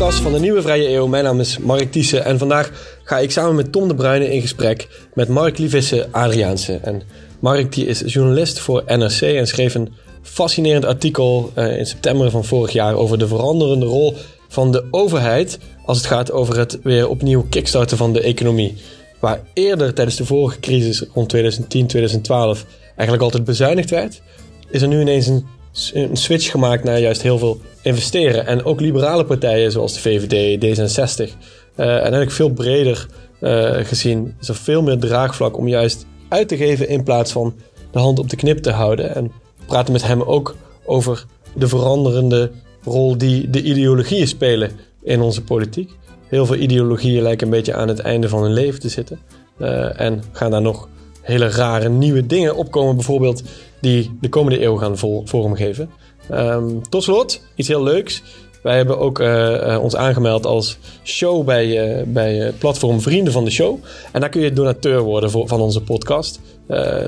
podcast van de Nieuwe Vrije Eeuw. Mijn naam is Mark Thiessen en vandaag ga ik samen met Tom de Bruyne in gesprek met Mark Lievisse Adriaanse. En Mark die is journalist voor NRC en schreef een fascinerend artikel uh, in september van vorig jaar over de veranderende rol van de overheid als het gaat over het weer opnieuw kickstarten van de economie. Waar eerder tijdens de vorige crisis rond 2010, 2012 eigenlijk altijd bezuinigd werd, is er nu ineens een, een switch gemaakt naar juist heel veel investeren. En ook liberale partijen zoals de VVD, D66 uh, en eigenlijk veel breder uh, gezien is er veel meer draagvlak om juist uit te geven in plaats van de hand op de knip te houden. En praten met hem ook over de veranderende rol die de ideologieën spelen in onze politiek. Heel veel ideologieën lijken een beetje aan het einde van hun leven te zitten. Uh, en gaan daar nog hele rare nieuwe dingen opkomen, bijvoorbeeld die de komende eeuw gaan vormgeven. Um, tot slot, iets heel leuks. Wij hebben ook uh, ons aangemeld als show bij, uh, bij platform Vrienden van de Show. En daar kun je donateur worden voor, van onze podcast.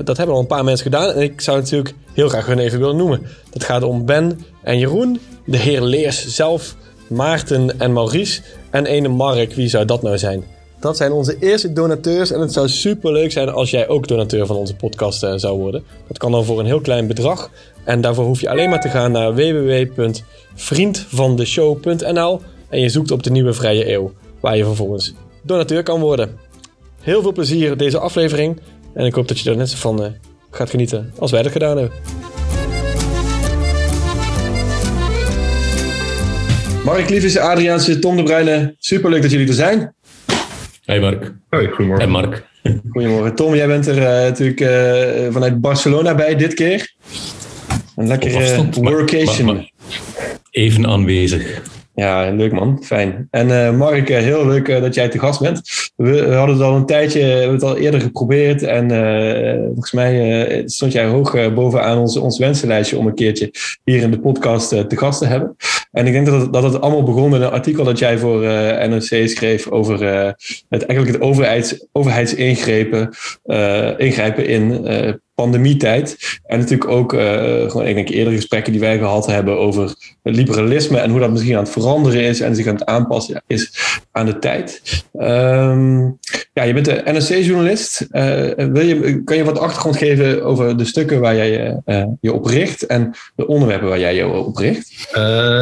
dat hebben al een paar mensen gedaan. En ik zou natuurlijk heel graag hun even willen noemen. Dat gaat om Ben en Jeroen, de heer Leers zelf, Maarten en Maurice. En ene Mark, wie zou dat nou zijn? Dat zijn onze eerste donateurs. En het zou super leuk zijn als jij ook donateur van onze podcast uh, zou worden. Dat kan dan voor een heel klein bedrag. En daarvoor hoef je alleen maar te gaan naar www.vriendvandeshow.nl. En je zoekt op de nieuwe vrije eeuw. Waar je vervolgens donateur kan worden. Heel veel plezier deze aflevering. En ik hoop dat je er net zo van uh, gaat genieten als wij dat gedaan hebben. Mark Liefjes, Adriaanse, Tom de Bruyne. Super leuk dat jullie er zijn. Hey Mark. Hoi, goedemorgen. Hey Mark. Goedemorgen. Tom, jij bent er uh, natuurlijk uh, vanuit Barcelona bij dit keer. Een lekkere workation. Maar, maar even aanwezig. Ja, leuk man. Fijn. En uh, Mark, heel leuk dat jij te gast bent. We, we, hadden het al een tijdje, we hebben het al eerder geprobeerd. En volgens mij stond jij hoog bovenaan ons, ons wensenlijstje om een keertje hier in de podcast te gast te hebben. En ik denk dat het, dat het allemaal begon met een artikel dat jij voor uh, NRC schreef over uh, het, eigenlijk het overheids, overheidsingrepen uh, ingrijpen in pandemietijd. En natuurlijk ook, uh, gewoon, ik denk eerdere gesprekken die wij gehad hebben over liberalisme en hoe dat misschien aan het veranderen is en zich aan het aanpassen is aan de tijd. Um, ja, je bent de NRC-journalist. Wil je, kan je wat achtergrond geven over de stukken waar jij uh, je op richt en de onderwerpen waar jij je op richt?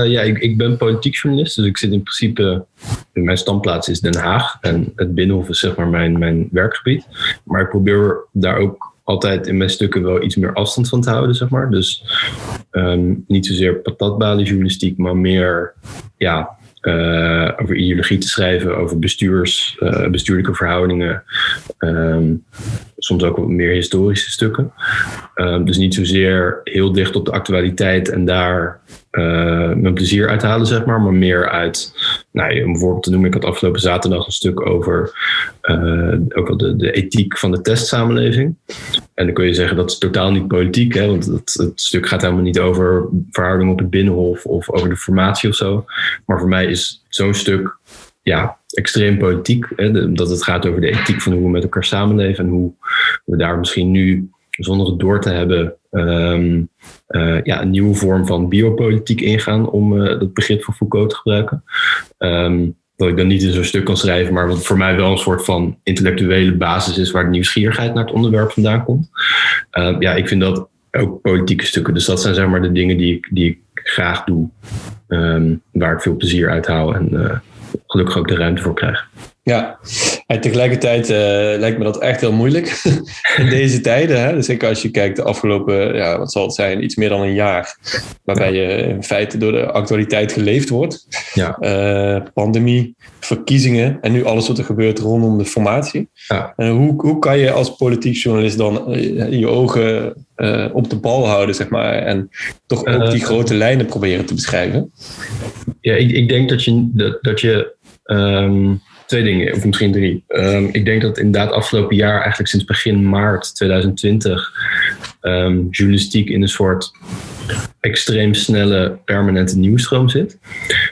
ja, ik, ik ben politiek journalist, dus ik zit in principe mijn standplaats is Den Haag en het Binnenhof is zeg maar mijn, mijn werkgebied. Maar ik probeer daar ook altijd in mijn stukken wel iets meer afstand van te houden, zeg maar. Dus um, niet zozeer patatbaliejournalistiek, maar meer ja, uh, over ideologie te schrijven, over bestuurs, uh, bestuurlijke verhoudingen. Um, soms ook wat meer historische stukken. Um, dus niet zozeer heel dicht op de actualiteit en daar uh, mijn plezier uithalen, zeg maar. Maar meer uit, nou, om bijvoorbeeld te noemen, ik had afgelopen zaterdag een stuk over uh, ook al de, de ethiek van de testsamenleving. En dan kun je zeggen dat is totaal niet politiek, hè, want het, het stuk gaat helemaal niet over verhoudingen op het binnenhof of over de formatie of zo. Maar voor mij is zo'n stuk ja, extreem politiek. Hè, dat het gaat over de ethiek van hoe we met elkaar samenleven en hoe we daar misschien nu, zonder het door te hebben, um, uh, ja, een nieuwe vorm van biopolitiek ingaan, om uh, dat begrip van Foucault te gebruiken. Um, dat ik dan niet in zo'n stuk kan schrijven, maar wat voor mij wel een soort van intellectuele basis is waar de nieuwsgierigheid naar het onderwerp vandaan komt. Uh, ja, ik vind dat ook politieke stukken. Dus dat zijn zeg maar de dingen die ik, die ik graag doe, waar ik veel plezier uit haal en uh, gelukkig ook de ruimte voor krijg. Ja, en tegelijkertijd uh, lijkt me dat echt heel moeilijk in deze tijden. Hè? Dus zeker als je kijkt de afgelopen, ja, wat zal het zijn, iets meer dan een jaar. Waarbij je in feite door de actualiteit geleefd wordt. Ja. Uh, pandemie, verkiezingen en nu alles wat er gebeurt rondom de formatie. Ja. En hoe, hoe kan je als politiek journalist dan je ogen uh, op de bal houden, zeg maar. En toch ook die grote lijnen proberen te beschrijven? Ja, ik, ik denk dat je, dat, dat je um twee dingen, of misschien drie. Um, ik denk dat inderdaad afgelopen jaar, eigenlijk sinds begin maart 2020, um, journalistiek in een soort extreem snelle permanente nieuwsstroom zit.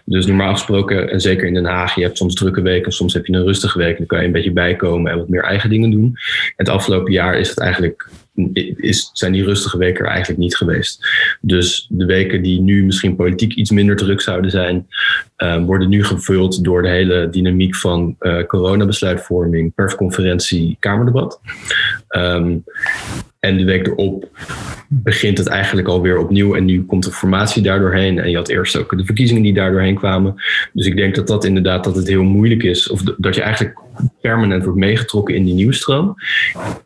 Dus normaal gesproken, en zeker in Den Haag, je hebt soms drukke weken, soms heb je een rustige week, dan kan je een beetje bijkomen en wat meer eigen dingen doen. Het afgelopen jaar is het eigenlijk is, zijn die rustige weken er eigenlijk niet geweest. Dus de weken die nu misschien politiek iets minder druk zouden zijn, uh, worden nu gevuld door de hele dynamiek van uh, coronabesluitvorming, persconferentie, kamerdebat. Um, en de week erop begint het eigenlijk alweer opnieuw. En nu komt de formatie daardoorheen. En je had eerst ook de verkiezingen die daardoorheen kwamen. Dus ik denk dat dat inderdaad dat het heel moeilijk is. Of dat je eigenlijk permanent wordt meegetrokken in die nieuwstroom.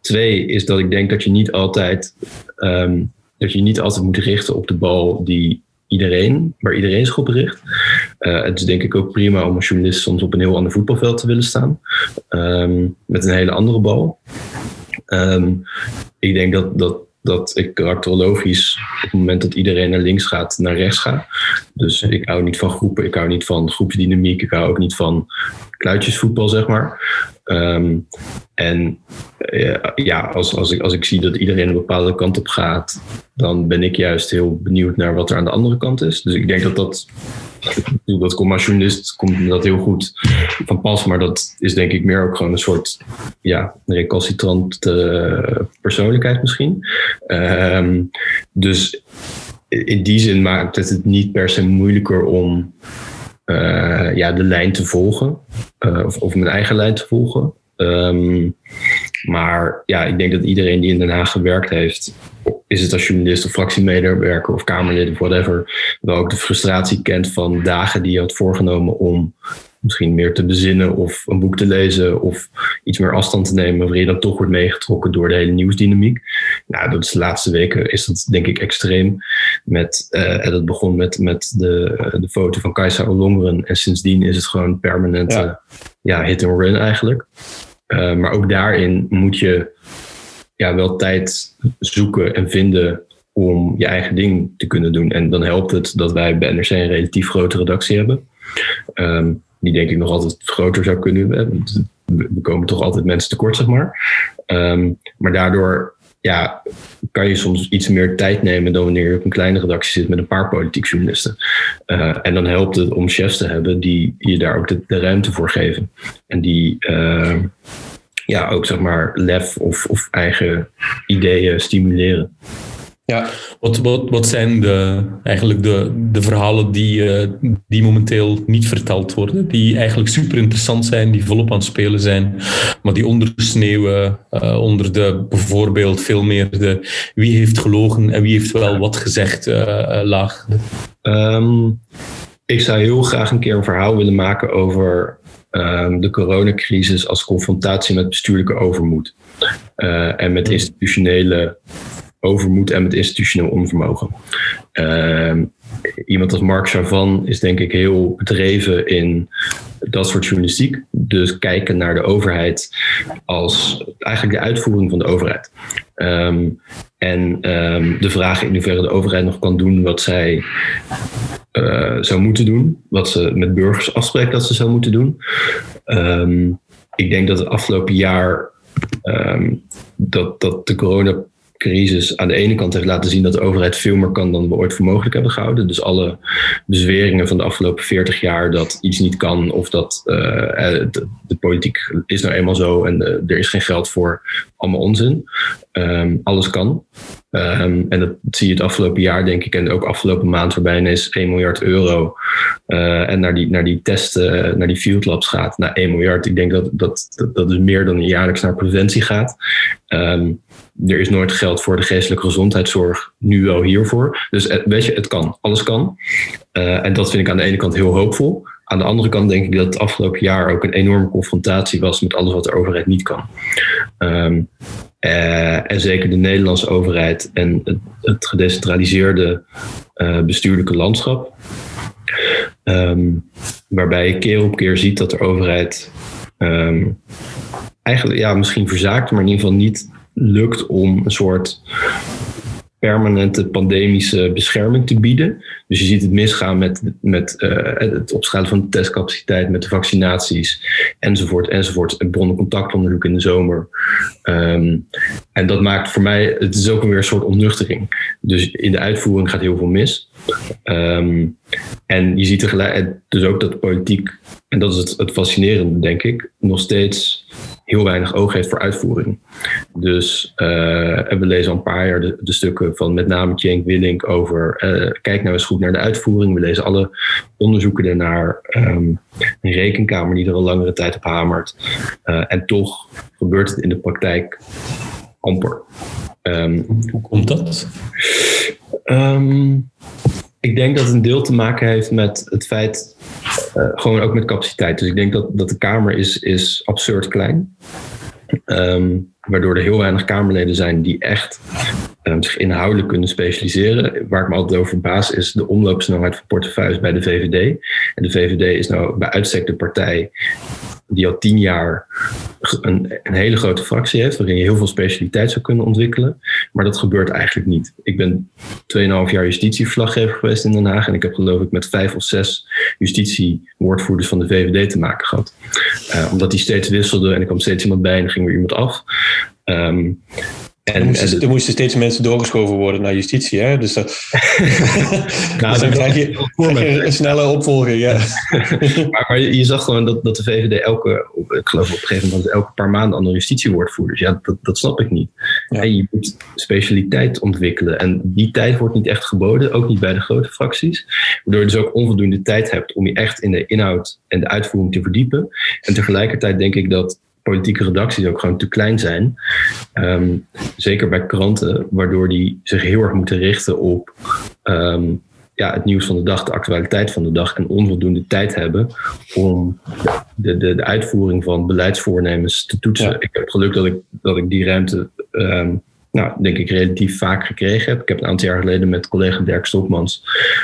Twee is dat ik denk dat je niet altijd, um, dat je niet altijd moet richten op de bal die iedereen, waar iedereen zich op richt. Uh, het is denk ik ook prima om als journalist soms op een heel ander voetbalveld te willen staan. Um, met een hele andere bal. Um, ik denk dat, dat, dat ik karakterologisch op het moment dat iedereen naar links gaat, naar rechts ga. Dus ik hou niet van groepen, ik hou niet van groepsdynamiek, ik hou ook niet van kluitjesvoetbal, zeg maar. Um, en uh, ja, als, als, ik, als ik zie dat iedereen een bepaalde kant op gaat, dan ben ik juist heel benieuwd naar wat er aan de andere kant is. Dus ik denk dat dat dat komt als journalist komt dat heel goed van pas. Maar dat is denk ik meer ook gewoon een soort ja, recalcitrant uh, persoonlijkheid misschien. Um, dus in die zin maakt het het niet per se moeilijker om uh, ja, de lijn te volgen. Uh, of, of mijn eigen lijn te volgen. Um, maar ja, ik denk dat iedereen die in Den Haag gewerkt heeft, is het als journalist of fractiemedewerker of Kamerlid of whatever, wel ook de frustratie kent van dagen die je had voorgenomen om misschien meer te bezinnen of een boek te lezen of iets meer afstand te nemen, waarin je dan toch wordt meegetrokken door de hele nieuwsdynamiek. Nou, dat is de laatste weken is dat denk ik extreem. Met, uh, en dat begon met, met de, de foto van Kajsa Olongeren en sindsdien is het gewoon permanent ja. ja hit and run eigenlijk. Uh, maar ook daarin moet je ja, wel tijd zoeken en vinden om je eigen ding te kunnen doen. En dan helpt het dat wij bij NRC een relatief grote redactie hebben. Um, die denk ik nog altijd groter zou kunnen hebben. We komen toch altijd mensen tekort, zeg maar. Um, maar daardoor ja, kan je soms iets meer tijd nemen dan wanneer je op een kleine redactie zit met een paar politiek journalisten. Uh, en dan helpt het om chefs te hebben die je daar ook de, de ruimte voor geven. En die uh, ja, ook zeg maar lef of, of eigen ideeën stimuleren. Ja. Wat, wat, wat zijn de, eigenlijk de, de verhalen die, uh, die momenteel niet verteld worden, die eigenlijk super interessant zijn, die volop aan het spelen zijn, maar die onder de sneeuw, uh, onder de bijvoorbeeld veel meer de wie heeft gelogen en wie heeft wel wat gezegd uh, laag? Um, ik zou heel graag een keer een verhaal willen maken over um, de coronacrisis als confrontatie met bestuurlijke overmoed. en met institutionele overmoed en met institutioneel onvermogen. Uh, iemand als Mark Chavan is denk ik heel bedreven in dat soort journalistiek. Dus kijken naar de overheid als eigenlijk de uitvoering van de overheid. Um, en um, de vraag in hoeverre de overheid nog kan doen wat zij uh, zou moeten doen. Wat ze met burgers afspreken dat ze zou moeten doen. Ik denk dat het afgelopen jaar dat, dat de corona crisis aan de ene kant heeft laten zien dat de overheid veel meer kan dan we ooit voor mogelijk hebben gehouden. Dus alle bezweringen van de afgelopen 40 jaar dat iets niet kan of dat uh, de, de, politiek is nou eenmaal zo en er is geen geld voor, allemaal onzin. Um, alles kan. Um, en dat zie je het afgelopen jaar, denk ik, en ook afgelopen maand, waarbij ineens 1 miljard euro uh, en naar die, naar die testen, naar die field labs gaat, naar 1 miljard. Ik denk dat dat, dat, dat is meer dan jaarlijks naar preventie gaat. Um, er is nooit geld voor de geestelijke gezondheidszorg, nu wel hiervoor. Dus weet je, het kan, alles kan. Uh, en dat vind ik aan de ene kant heel hoopvol. Aan de andere kant denk ik dat het afgelopen jaar ook een enorme confrontatie was met alles wat de overheid niet kan. Um, uh, en zeker de Nederlandse overheid en het, het gedecentraliseerde bestuurlijke landschap. Um, waarbij je keer op keer ziet dat de overheid um, eigenlijk ja, misschien verzaakt, maar in ieder geval niet lukt om een soort permanente pandemische bescherming te bieden. Dus je ziet het misgaan met, met uh, het opschalen van de testcapaciteit, met de vaccinaties, enzovoort, enzovoort. En bronnencontactonderzoek in de zomer. Um, en dat maakt voor mij, het is ook weer een soort ontnuchtering. Dus in de uitvoering gaat heel veel mis. Um, en je ziet tegelijk dus ook dat politiek, en dat is het, het fascinerende, denk ik, nog steeds heel weinig oog heeft voor uitvoering. Dus we lezen al een paar jaar de, de stukken van met name Cenk Willink over kijk nou eens goed naar de uitvoering. We lezen alle onderzoeken ernaar. Um, een rekenkamer die er al langere tijd op hamert. en toch gebeurt het in de praktijk amper. Ehm, Hoe komt dat? Ehm, ik denk dat het een deel te maken heeft met het feit, uh, gewoon ook met capaciteit. Dus ik denk dat, dat de Kamer is, is absurd klein. Um, waardoor er heel weinig Kamerleden zijn die echt zich inhoudelijk kunnen specialiseren. Waar ik me altijd over verbaas is de omloopsnelheid van portefeuilles bij de VVD. En de VVD is nou bij uitstek de partij die al tien jaar een, een, hele grote fractie heeft, waarin je heel veel specialiteit zou kunnen ontwikkelen. Maar dat gebeurt eigenlijk niet. Ik ben 2,5 jaar justitieverslaggever geweest in Den Haag en ik heb geloof ik met vijf of zes justitiewoordvoerders van de VVD te maken gehad. Uh, omdat die steeds wisselden en er kwam steeds iemand bij en ging weer iemand af. Um, en, er, moesten, er, moesten, steeds mensen doorgeschoven worden naar justitie. Hè? Dus, dat, nou, dus dan krijg je, een snelle opvolging. Ja. maar, maar je, zag gewoon dat, dat de VVD elke, ik geloof op een gegeven moment, elke paar maanden andere justitiewoordvoerders. Ja, dat, dat snap ik niet. Ja. En je moet specialiteit ontwikkelen. En die tijd wordt niet echt geboden, ook niet bij de grote fracties. Waardoor je dus ook onvoldoende tijd hebt om je echt in de inhoud en de uitvoering te verdiepen. En tegelijkertijd denk ik dat politieke redacties ook gewoon te klein zijn. Ehm, zeker bij kranten, waardoor die zich heel erg moeten richten op ehm, ja, het nieuws van de dag, de actualiteit van de dag en onvoldoende tijd hebben om de, de, de uitvoering van beleidsvoornemens te toetsen. Ik heb geluk dat ik, dat ik die ruimte um, nou, denk ik relatief vaak gekregen heb. Ik heb een aantal jaar geleden met collega Dirk Stokmans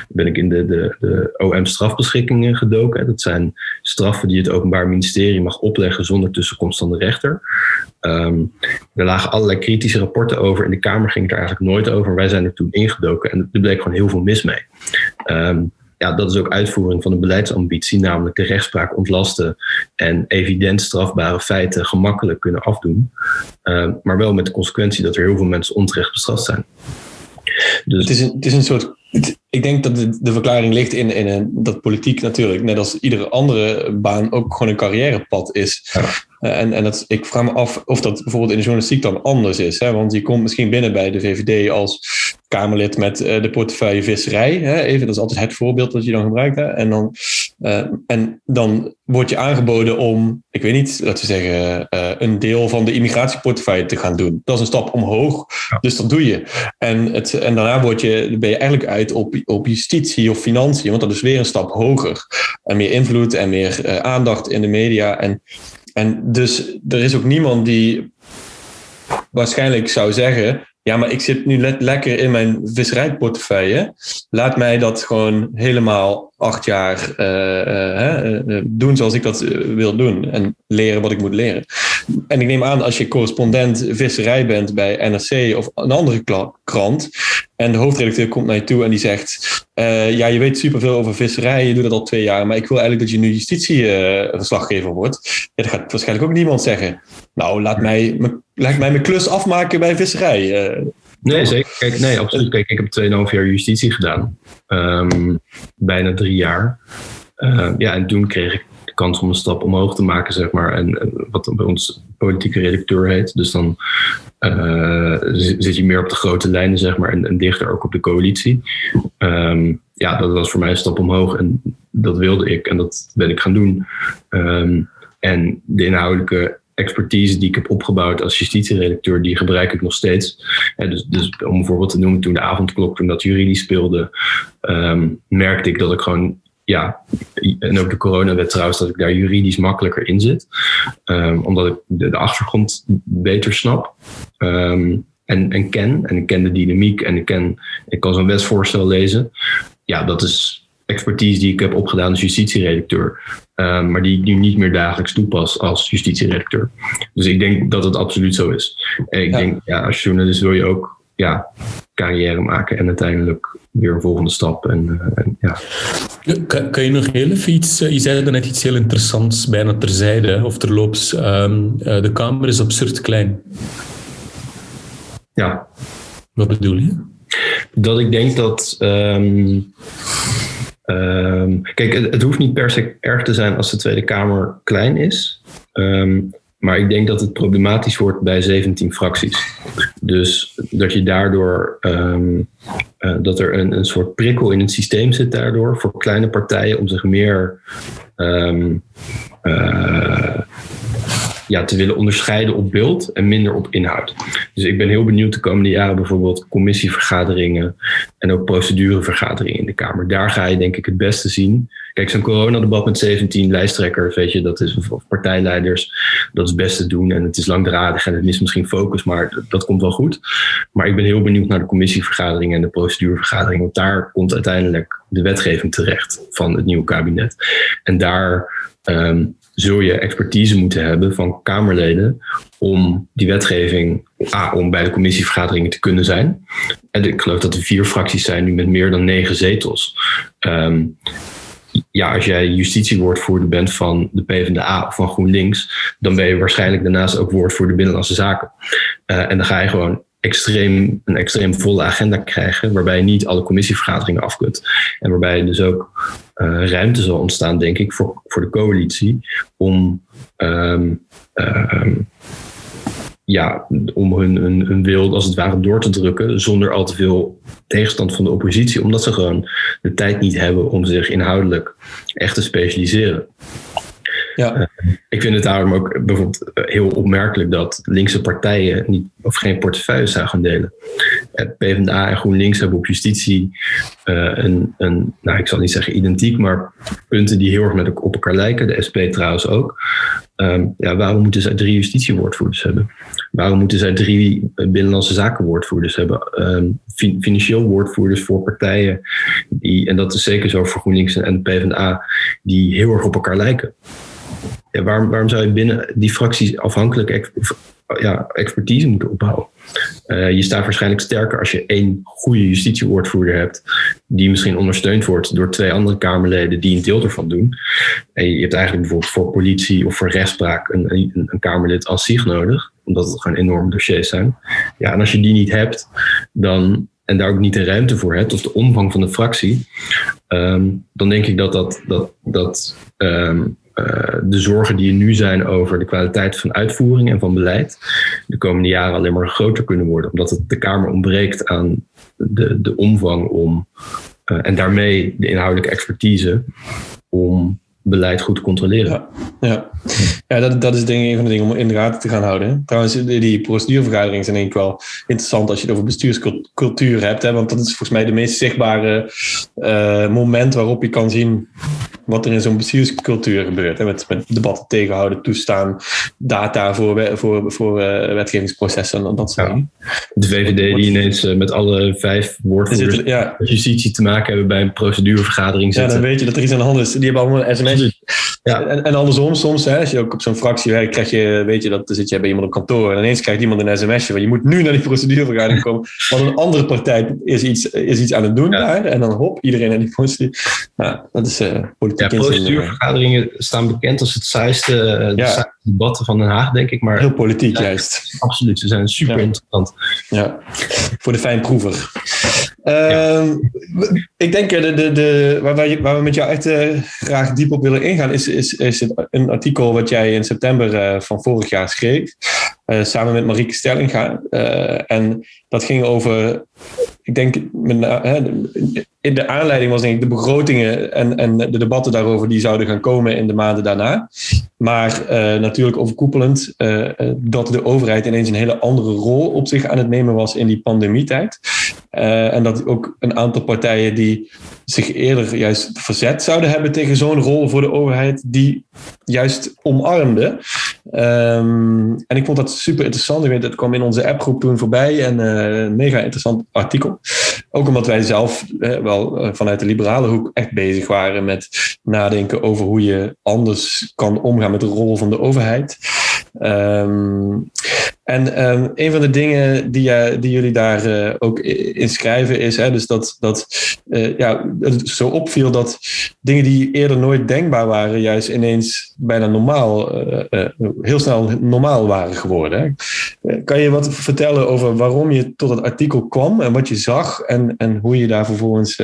ben ik in de, de, de OM-strafbeschikkingen gedoken. Dat zijn straffen die het Openbaar Ministerie mag opleggen zonder tussenkomst van de rechter. Um, er lagen allerlei kritische rapporten over. In de Kamer ging het er eigenlijk nooit over. Wij zijn er toen ingedoken en er bleek gewoon heel veel mis mee. Um, ja, dat is ook uitvoering van een beleidsambitie, namelijk de rechtspraak ontlasten en evident strafbare feiten gemakkelijk kunnen afdoen. Uh, maar wel met de consequentie dat er heel veel mensen onterecht bestraft zijn. Dus, het, is een, het is een soort. Ik denk dat de, de verklaring ligt in, in een, dat politiek natuurlijk, net als iedere andere baan, ook gewoon een carrièrepad is. Ja. Eh, en, en dat, ik vraag me af of dat bijvoorbeeld in de journalistiek dan anders is. Hè? Want je komt misschien binnen bij de VVD als Kamerlid met uh, de portefeuille visserij. Hè? Even, dat is altijd het voorbeeld dat je dan gebruikt. Hè? En, dan, uh, en dan wordt je aangeboden om, ik weet niet, laten we zeggen, uh, een deel van de immigratieportefeuille te gaan doen. Dat is een stap omhoog, ja. dus dat doe je. En, het, en daarna word je, ben je eigenlijk uit op, op justitie of financiën, want dat is weer een stap hoger. En meer invloed en meer aandacht in de media. En en dus er is ook niemand die waarschijnlijk zou zeggen: ja, maar ik zit nu lekker in mijn visserijportefeuille. Laat mij dat gewoon helemaal acht jaar uh, uh, doen zoals ik dat wil doen. En leren wat ik moet leren. En ik neem aan, als je correspondent visserij bent bij NRC of een andere krant. En de hoofdredacteur komt naar je toe en die zegt: Ja, je weet superveel over visserij, je doet dat al twee jaar. Maar ik wil eigenlijk dat je nu justitieverslaggever wordt. Ja, dat gaat waarschijnlijk ook niemand zeggen. Nou, laat mij, laat mij mijn klus afmaken bij visserij. Nee, zeker. Kijk, nee, absoluut. Kijk, ik heb 2,5 jaar justitie gedaan. Um, bijna drie jaar. Uh, ja, en toen kreeg ik de kans om een stap omhoog te maken, zeg maar. En, wat bij ons politieke redacteur heet. Dus dan uh, zit je meer op de grote lijnen, zeg maar. En, dichter ook op de coalitie. Um, ja, dat was voor mij een stap omhoog. En dat wilde ik. En dat ben ik gaan doen. En de inhoudelijke expertise die ik heb opgebouwd als justitieredacteur, die gebruik ik nog steeds. dus, dus om een voorbeeld te noemen, toen de avondklok, toen dat juridisch speelde, um, merkte ik dat ik gewoon, ja, en ook de coronawet trouwens, dat ik daar juridisch makkelijker in zit. Um, omdat ik de, achtergrond beter snap. Um, en, en ken. En ik ken de dynamiek en ik, ken, ik kan zo'n wetsvoorstel lezen. Ja, dat is expertise die ik heb opgedaan als justitieredacteur. Um, maar die ik nu niet meer dagelijks toepas als justitieredacteur. Dus ik denk dat het absoluut zo is. En ik denk, ja, als journalist wil je ook ja, carrière maken en uiteindelijk weer een volgende stap. En, uh, en ja. Kan, kan, je nog heel even iets, uh, je zei net iets heel interessants, bijna terzijde of terloops. Um, uh, de kamer is absurd klein. Ja. Wat bedoel je? Dat ik denk dat. Um, Um, kijk, het, hoeft niet per se erg te zijn als de Tweede Kamer klein is. Um, maar ik denk dat het problematisch wordt bij 17 fracties. Dus dat je daardoor um, uh, dat er een, een soort prikkel in het systeem zit daardoor voor kleine partijen om zich meer uh, ja, te willen onderscheiden op beeld en minder op inhoud. Dus ik ben heel benieuwd de komende jaren bijvoorbeeld commissievergaderingen en ook procedurevergaderingen in de Kamer. Daar ga je denk ik het beste zien. Kijk, zo'n coronadebat met 17 lijsttrekkers, weet je, dat is, of partijleiders, dat is best te doen. En het is langdradig en het is misschien focus, maar dat, komt wel goed. Maar ik ben heel benieuwd naar de commissievergaderingen en de procedurevergaderingen, want daar komt uiteindelijk de wetgeving terecht van het nieuwe kabinet. En daar um, zul je expertise moeten hebben van Kamerleden om die wetgeving, A, om bij de commissievergaderingen te kunnen zijn. En ik geloof dat er vier fracties zijn nu met meer dan negen zetels. Um, ja, als jij justitiewoordvoerder bent van de PvdA of van GroenLinks, dan ben je waarschijnlijk daarnaast ook woordvoerder Binnenlandse Zaken. Uh, en dan ga je gewoon extreem, een extreem volle agenda krijgen, waarbij je niet alle commissievergaderingen af kunt. En waarbij dus ook uh, ruimte zal ontstaan, denk ik, voor, voor de coalitie om, um, um, ja, om hun, hun, hun wil als het ware door te drukken, zonder al te veel tegenstand van de oppositie, omdat ze gewoon de tijd niet hebben om zich inhoudelijk echt te specialiseren. Ja. Ik vind het daarom ook bijvoorbeeld heel opmerkelijk dat linkse partijen niet, of geen portefeuilles zou gaan delen. Het PvdA en GroenLinks hebben op justitie uh, een, een, nou ik zal niet zeggen identiek, maar punten die heel erg met op elkaar lijken. De SP trouwens ook. Um, ja, waarom moeten zij drie justitiewoordvoerders hebben? Waarom moeten zij drie binnenlandse zakenwoordvoerders hebben? Um, financieel woordvoerders voor partijen die, en dat is zeker zo voor GroenLinks en PvdA, die heel erg op elkaar lijken. Waarom, zou je binnen die fracties afhankelijk ja, expertise moeten opbouwen? Uh, je staat waarschijnlijk sterker als je één goede justitiewoordvoerder hebt, die misschien ondersteund wordt door twee andere Kamerleden die een deel ervan doen. En je hebt eigenlijk bijvoorbeeld voor politie of voor rechtspraak een, een, een Kamerlid als zich nodig, omdat het gewoon enorme dossiers zijn. Ja, en als je die niet hebt, dan en daar ook niet de ruimte voor hebt, of de omvang van de fractie, um, dan denk ik dat dat, dat, dat uh, de zorgen die er nu zijn over de kwaliteit van uitvoering en van beleid, de komende jaren alleen maar groter kunnen worden, omdat het de Kamer ontbreekt aan de, de omvang om, uh, en daarmee de inhoudelijke expertise om beleid goed controleren. Ja, ja. ja dat, dat is denk ik een van de dingen om in de gaten te gaan houden. Trouwens, die procedurevergaderingen zijn denk ik wel interessant als je het over bestuurscultuur hebt. Hè, want dat is volgens mij de meest zichtbare uh, moment waarop je kan zien wat er in zo'n bestuurscultuur gebeurt. Hè, met, met debatten tegenhouden, toestaan, data voor, voor, voor uh, wetgevingsprocessen en dat soort dingen. De VVD die ineens uh, met alle vijf woordvoerders ja. justitie te maken hebben bij een procedurevergadering zitten. Ja, dan weet je dat er iets aan de hand is. Die hebben allemaal Ja. En, en andersom soms, hè, als je ook op zo'n fractie werkt, krijg je, weet je, dat dan zit je bij iemand op kantoor en ineens krijgt iemand een sms'je van je moet nu naar die procedurevergadering komen, want een andere partij is iets, is iets aan het doen ja. daar en dan hop, iedereen naar die procedure. Nou, dat is uh, politiek. Ja, procedurevergaderingen staan bekend als het saaiste, uh, ja. debatten van Den Haag, denk ik. Maar Heel politiek ja, juist. Absoluut, ze zijn super ja. interessant. Ja, voor de fijnproever. Uh, ik denk de, de, de, waar, waar we met jou echt uh, graag diep op willen ingaan, is, is, is een artikel wat jij in september uh, van vorig jaar schreef. Samen met Marieke Stellinga. en dat ging over, ik denk, in de aanleiding was denk ik de begrotingen en, en de debatten daarover die zouden gaan komen in de maanden daarna. Maar uh, natuurlijk overkoepelend uh, dat de overheid ineens een hele andere rol op zich aan het nemen was in die pandemietijd. Uh, en dat ook een aantal partijen die zich eerder juist verzet zouden hebben tegen zo'n rol voor de overheid, die juist omarmde. Um, en ik vond dat super interessant. Ik weet, dat kwam in onze appgroep toen voorbij en mega interessant artikel. Ook omdat wij zelf wel vanuit de liberale hoek echt bezig waren met nadenken over hoe je anders kan omgaan met de rol van de overheid. Um, en um, een van de dingen die, uh, die jullie daar uh, ook in schrijven is, hè, dus dat, dat uh, ja, het zo opviel dat dingen die eerder nooit denkbaar waren, juist ineens bijna normaal, heel snel normaal waren geworden. Hè. Kan je wat vertellen over waarom je tot het artikel kwam en wat je zag en, en hoe je daar vervolgens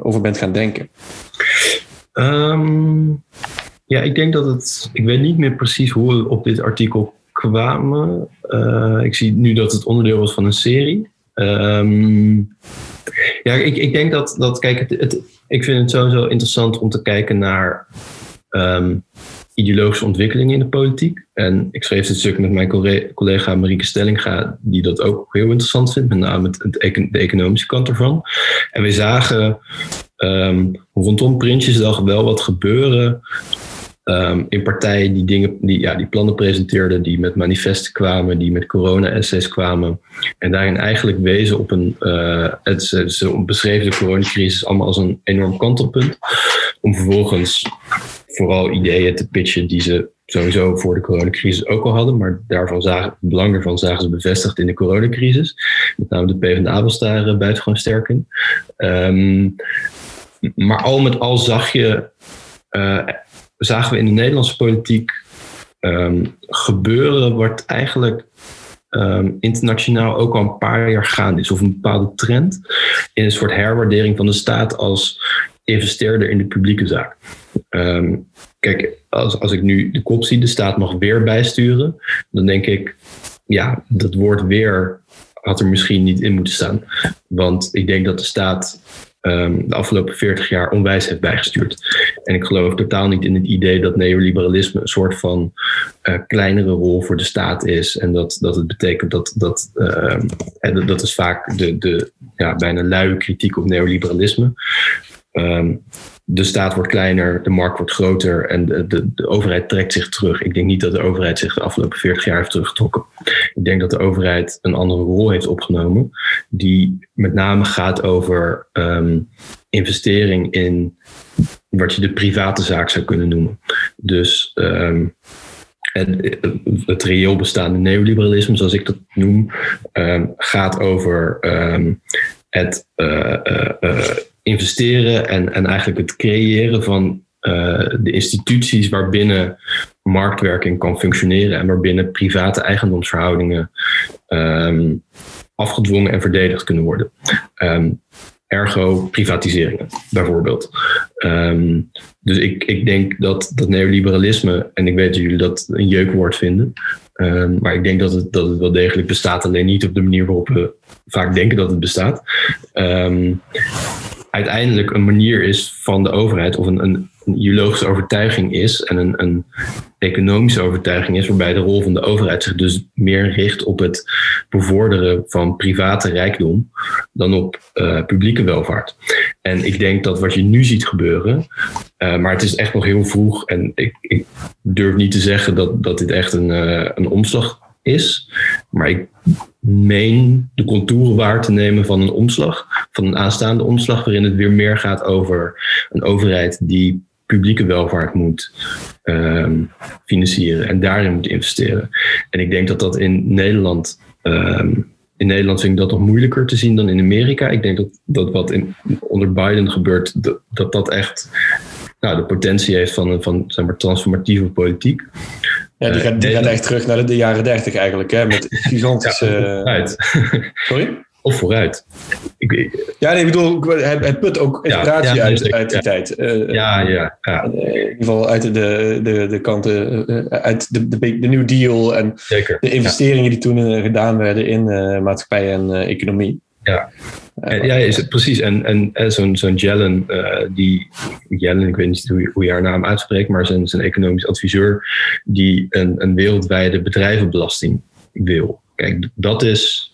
over bent gaan denken? Um Ja, ik denk dat het. Ik weet niet meer precies hoe we op dit artikel Uh, ik zie nu dat het onderdeel was van een serie. Um, ja, ik, ik denk dat, dat kijk, het, het, ik vind het sowieso interessant om te kijken naar um, ideologische ontwikkelingen in de politiek. En ik schreef dit stuk met mijn collega Marieke Stellinga, die dat ook heel interessant vindt, met name het, de economische kant ervan. En we zagen um, rondom Prinsjesdag wel wat gebeuren Um, in partijen die, dingen, die, ja, die plannen presenteerden, die met manifesten kwamen, die met corona-essays kwamen. En daarin eigenlijk wezen op een. Uh, het, ze, beschreven de coronacrisis allemaal als een enorm kantelpunt. Om vervolgens vooral ideeën te pitchen die ze sowieso voor de coronacrisis ook al hadden. Maar daarvan zagen, het belang daarvan zagen ze bevestigd in de coronacrisis. Met name de PvdA was daar uh, buitengewoon sterk in. Um, maar al met al zag je. Uh, zagen we in de Nederlandse politiek um, gebeuren wat eigenlijk um, internationaal ook al een paar jaar gaande is. Of een bepaalde trend in een soort herwaardering van de staat als investeerder in de publieke zaak. Um, kijk, als, als ik nu de kop zie, de staat mag weer bijsturen, dan denk ik, ja, dat woord weer had er misschien niet in moeten staan. Want ik denk dat de staat um, de afgelopen 40 jaar onwijs heeft bijgestuurd. En ik geloof totaal niet in het idee dat neoliberalisme een soort van uh, kleinere rol voor de staat is. En dat, dat het betekent dat, dat uh, dat is vaak de, de ja, bijna luie kritiek op neoliberalisme. Um, de staat wordt kleiner, de markt wordt groter en de, de, overheid trekt zich terug. Ik denk niet dat de overheid zich de afgelopen 40 jaar heeft teruggetrokken. Ik denk dat de overheid een andere rol heeft opgenomen, die met name gaat over um, investering in wat je de private zaak zou kunnen noemen. Dus um, het, het reëel bestaande neoliberalisme, zoals ik dat noem, gaat over het. Uh, uh, investeren en, en eigenlijk het creëren van uh, de instituties waarbinnen marktwerking kan functioneren en waarbinnen private eigendomsverhoudingen um, afgedwongen en verdedigd kunnen worden. Um, ergo privatiseringen, bijvoorbeeld. Um, dus ik, ik denk dat dat neoliberalisme, en ik weet dat jullie dat een jeukwoord vinden, maar ik denk dat het, dat het wel degelijk bestaat, alleen niet op de manier waarop we vaak denken dat het bestaat. Uiteindelijk een manier is van de overheid of een, een, ideologische overtuiging is en een, een, economische overtuiging is, waarbij de rol van de overheid zich dus meer richt op het bevorderen van private rijkdom dan op uh, publieke welvaart. En ik denk dat wat je nu ziet gebeuren, uh, maar het is echt nog heel vroeg en ik, ik durf niet te zeggen dat, dat dit echt een, uh, een omslag is. Maar ik meen de contouren waar te nemen van een omslag, van een aanstaande omslag, waarin het weer meer gaat over een overheid die publieke welvaart moet um, financieren en daarin moet investeren. En ik denk dat dat in Nederland. Um, in Nederland vind ik dat nog moeilijker te zien dan in Amerika. Ik denk dat, dat wat in, onder Biden gebeurt, dat, dat echt nou, de potentie heeft van, van zeg maar, transformatieve politiek. Ja, die gaat, die gaat echt terug naar de, jaren dertig eigenlijk, hè, met gigantische... Ja, Sorry? Of vooruit. Ik, ja, nee, ik bedoel, het, put ook inspiratie ja, uit, uit die tijd. Uh, ja, ja, ja. In ieder geval uit de, de, de kanten, uit de, de, de New Deal en Zeker, de investeringen die toen gedaan werden in maatschappij en economie. Ja, ja, is het, precies. En, en, en zo'n zo'n Jellen, uh, die, Jellen, ik weet niet hoe je, hoe je haar naam uitspreekt, maar zijn, zijn economisch adviseur, die een, een wereldwijde bedrijvenbelasting wil. Kijk, dat is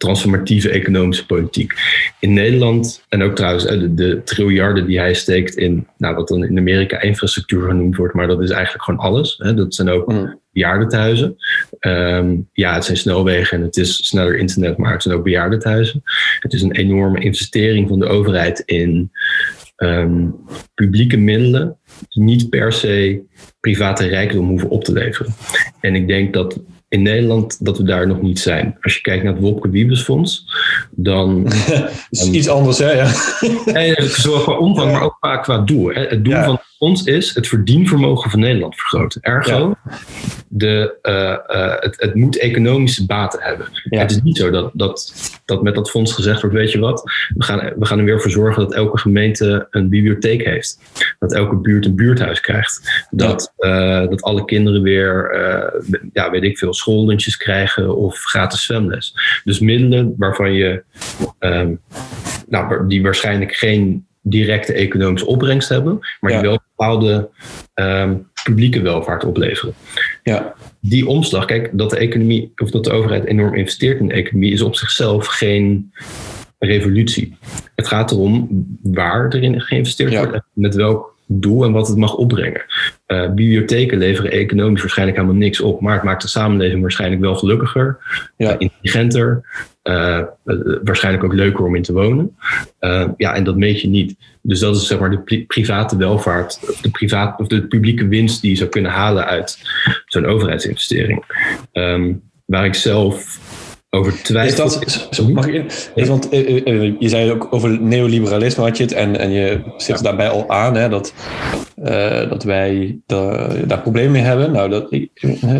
transformatieve economische politiek. In Nederland, en ook trouwens de, de triljarden die hij steekt in, nou, wat dan in Amerika infrastructuur genoemd wordt, maar dat is eigenlijk gewoon alles. Hè. Dat zijn ook mm. bejaardentehuizen. Um, ja, het zijn snelwegen en het is sneller internet, maar het zijn ook bejaardentehuizen. Het is een enorme investering van de overheid in um, publieke middelen die niet per se private rijkdom hoeven op te leveren. En ik denk dat in Nederland dat we daar nog niet zijn. Als je kijkt naar het Wopke Wiebesfonds, dan... dat is iets anders, hè? Ja. Nee, zowel qua omvang, maar ook vaak qua doel. Hè. Het doel van ons is het verdienvermogen van Nederland vergroten. Ergo, de, uh, uh, het, het, moet economische baten hebben. Het is niet zo dat, dat, dat met dat fonds gezegd wordt, weet je wat, we gaan, we gaan er weer voor zorgen dat elke gemeente een bibliotheek heeft. Dat elke buurt een buurthuis krijgt. Dat, uh, dat alle kinderen weer, ja, weet ik veel, schoollunches krijgen of gratis zwemles. Dus middelen waarvan je, um, nou, die waarschijnlijk geen directe economische opbrengst hebben, maar die wel bepaalde um, publieke welvaart opleveren. Ja. Die omslag, kijk, dat de economie of dat de overheid enorm investeert in de economie, is op zichzelf geen revolutie. Het gaat erom waar erin geïnvesteerd ja. wordt, met welk doel en wat het mag opbrengen. Uh, bibliotheken leveren economisch waarschijnlijk helemaal niks op, maar het maakt de samenleving waarschijnlijk wel gelukkiger, ja. uh, intelligenter, uh, waarschijnlijk ook leuker om in te wonen. ja, en dat meet je niet. Dus dat is zeg maar de pri private welvaart, de, privaat, of de publieke winst die je zou kunnen halen uit zo'n overheidsinvestering. Um, waar ik zelf over twijfel. Is dat, mag ik in? Is, want je zei ook over neoliberalisme had je het en, en je zit ja. daarbij al aan hè, dat, uh, dat wij de, daar problemen mee hebben. Nou, dat, ik,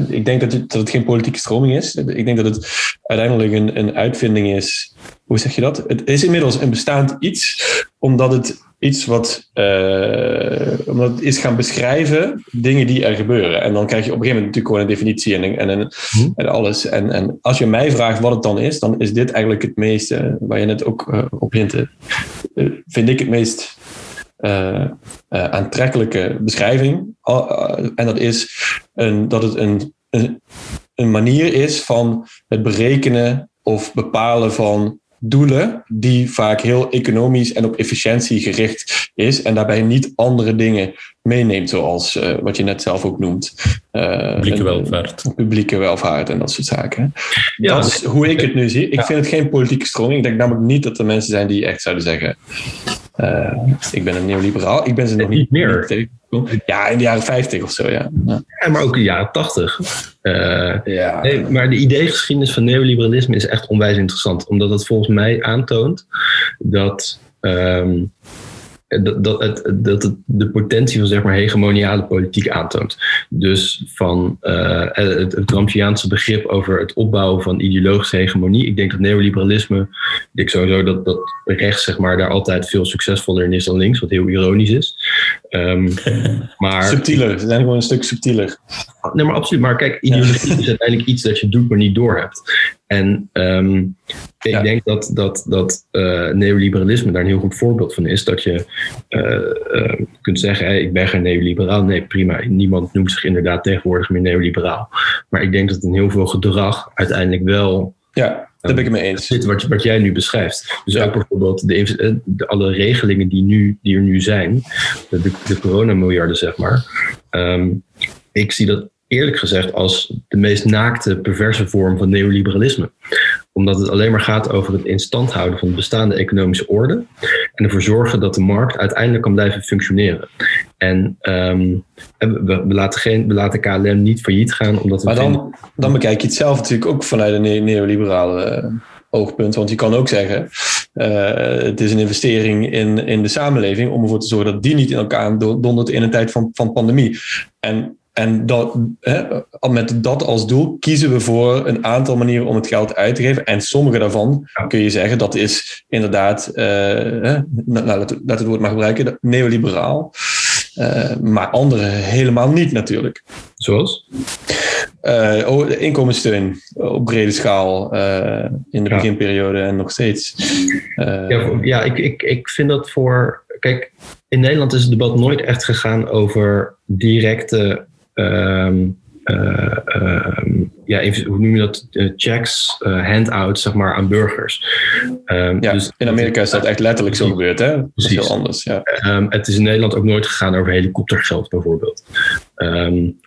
ik denk dat het, dat het geen politieke stroming is. Ik denk dat het uiteindelijk een, een uitvinding is. Hoe zeg je dat? Het is inmiddels een bestaand iets, omdat het iets wat uh, omdat het is gaan beschrijven dingen die er gebeuren. En dan krijg je op een gegeven moment natuurlijk gewoon een definitie en, en, en, Hm. en alles. En, en als je mij vraagt wat het dan is, dan is dit eigenlijk het meeste, waar je net ook uh, op hintte, uh, vind ik het meest aantrekkelijke beschrijving. en dat is een, dat het een, een, een manier is van het berekenen of bepalen van doelen die vaak heel economisch en op efficiëntie gericht is en daarbij niet andere dingen meeneemt, zoals uh, wat je net zelf ook noemt. Uh, publieke welvaart. Een, publieke welvaart en dat soort zaken. Ja, dat is hoe ik het nu zie. Ik ja. vind het geen politieke stroming. Ik denk namelijk niet dat er mensen zijn die echt zouden zeggen uh, ik ben een neoliberaal. Ik ben ze nog niet, niet meer. Niet ja, in de jaren 50 of zo, ja. ja. ja maar ook in de jaren 80. Uh, ja. nee, maar de ideegeschiedenis van neoliberalisme is echt onwijs interessant. Omdat het volgens mij aantoont dat, um, dat, dat, het, dat het de potentie van zeg maar, hegemoniale politiek aantoont. Dus van uh, het, het Gramsciaanse begrip over het opbouwen van ideologische hegemonie. Ik denk dat neoliberalisme, ik denk sowieso dat, dat rechts zeg maar, daar altijd veel succesvoller in is dan links, wat heel ironisch is. Um, maar, subtieler, ze zijn gewoon een stuk subtieler. Nee, maar absoluut. Maar kijk, ideologie ja. is uiteindelijk iets dat je doet, maar niet doorhebt. En um, ik ja. denk dat, dat, dat uh, neoliberalisme daar een heel goed voorbeeld van is. Dat je uh, uh, kunt zeggen, hey, ik ben geen neoliberaal. Nee, prima. Niemand noemt zich inderdaad tegenwoordig meer neoliberaal. Maar ik denk dat in heel veel gedrag uiteindelijk wel... Ja, daar ben ik het mee eens. Zit wat, wat jij nu beschrijft. Dus ja. ook bijvoorbeeld de, de, alle regelingen die, nu, die er nu zijn. De, de, de coronamiljarden, zeg maar. Um, ik zie dat eerlijk gezegd als de meest naakte, perverse vorm van neoliberalisme. Omdat het alleen maar gaat over het instand houden van de bestaande economische orde. En ervoor zorgen dat de markt uiteindelijk kan blijven functioneren. En um, we, we, laten geen, we laten KLM niet failliet gaan. Omdat we maar dan, dan bekijk je het zelf natuurlijk ook vanuit een ne neoliberale uh, oogpunt. Want je kan ook zeggen, uh, het is een investering in, in de samenleving om ervoor te zorgen dat die niet in elkaar dondert in een tijd van, van pandemie. En en dat, hè, met dat als doel kiezen we voor een aantal manieren om het geld uit te geven. En sommige daarvan kun je zeggen dat is inderdaad, hè, nou, laat, laat het woord maar gebruiken, neoliberaal. Uh, maar andere helemaal niet natuurlijk. Zoals? Uh, oh, inkomenssteun op brede schaal uh, in de ja. beginperiode en nog steeds. Ja, ja ik, ik, ik vind dat voor. Kijk, in Nederland is het debat nooit echt gegaan over directe. Um, um, ja, even, hoe noem je dat? checks, handouts, zeg maar, aan burgers. Um, ja, dus, in Amerika is dat echt letterlijk zo gebeurd, hè? Dat is heel anders, ja. het is in Nederland ook nooit gegaan over helikoptergeld, bijvoorbeeld.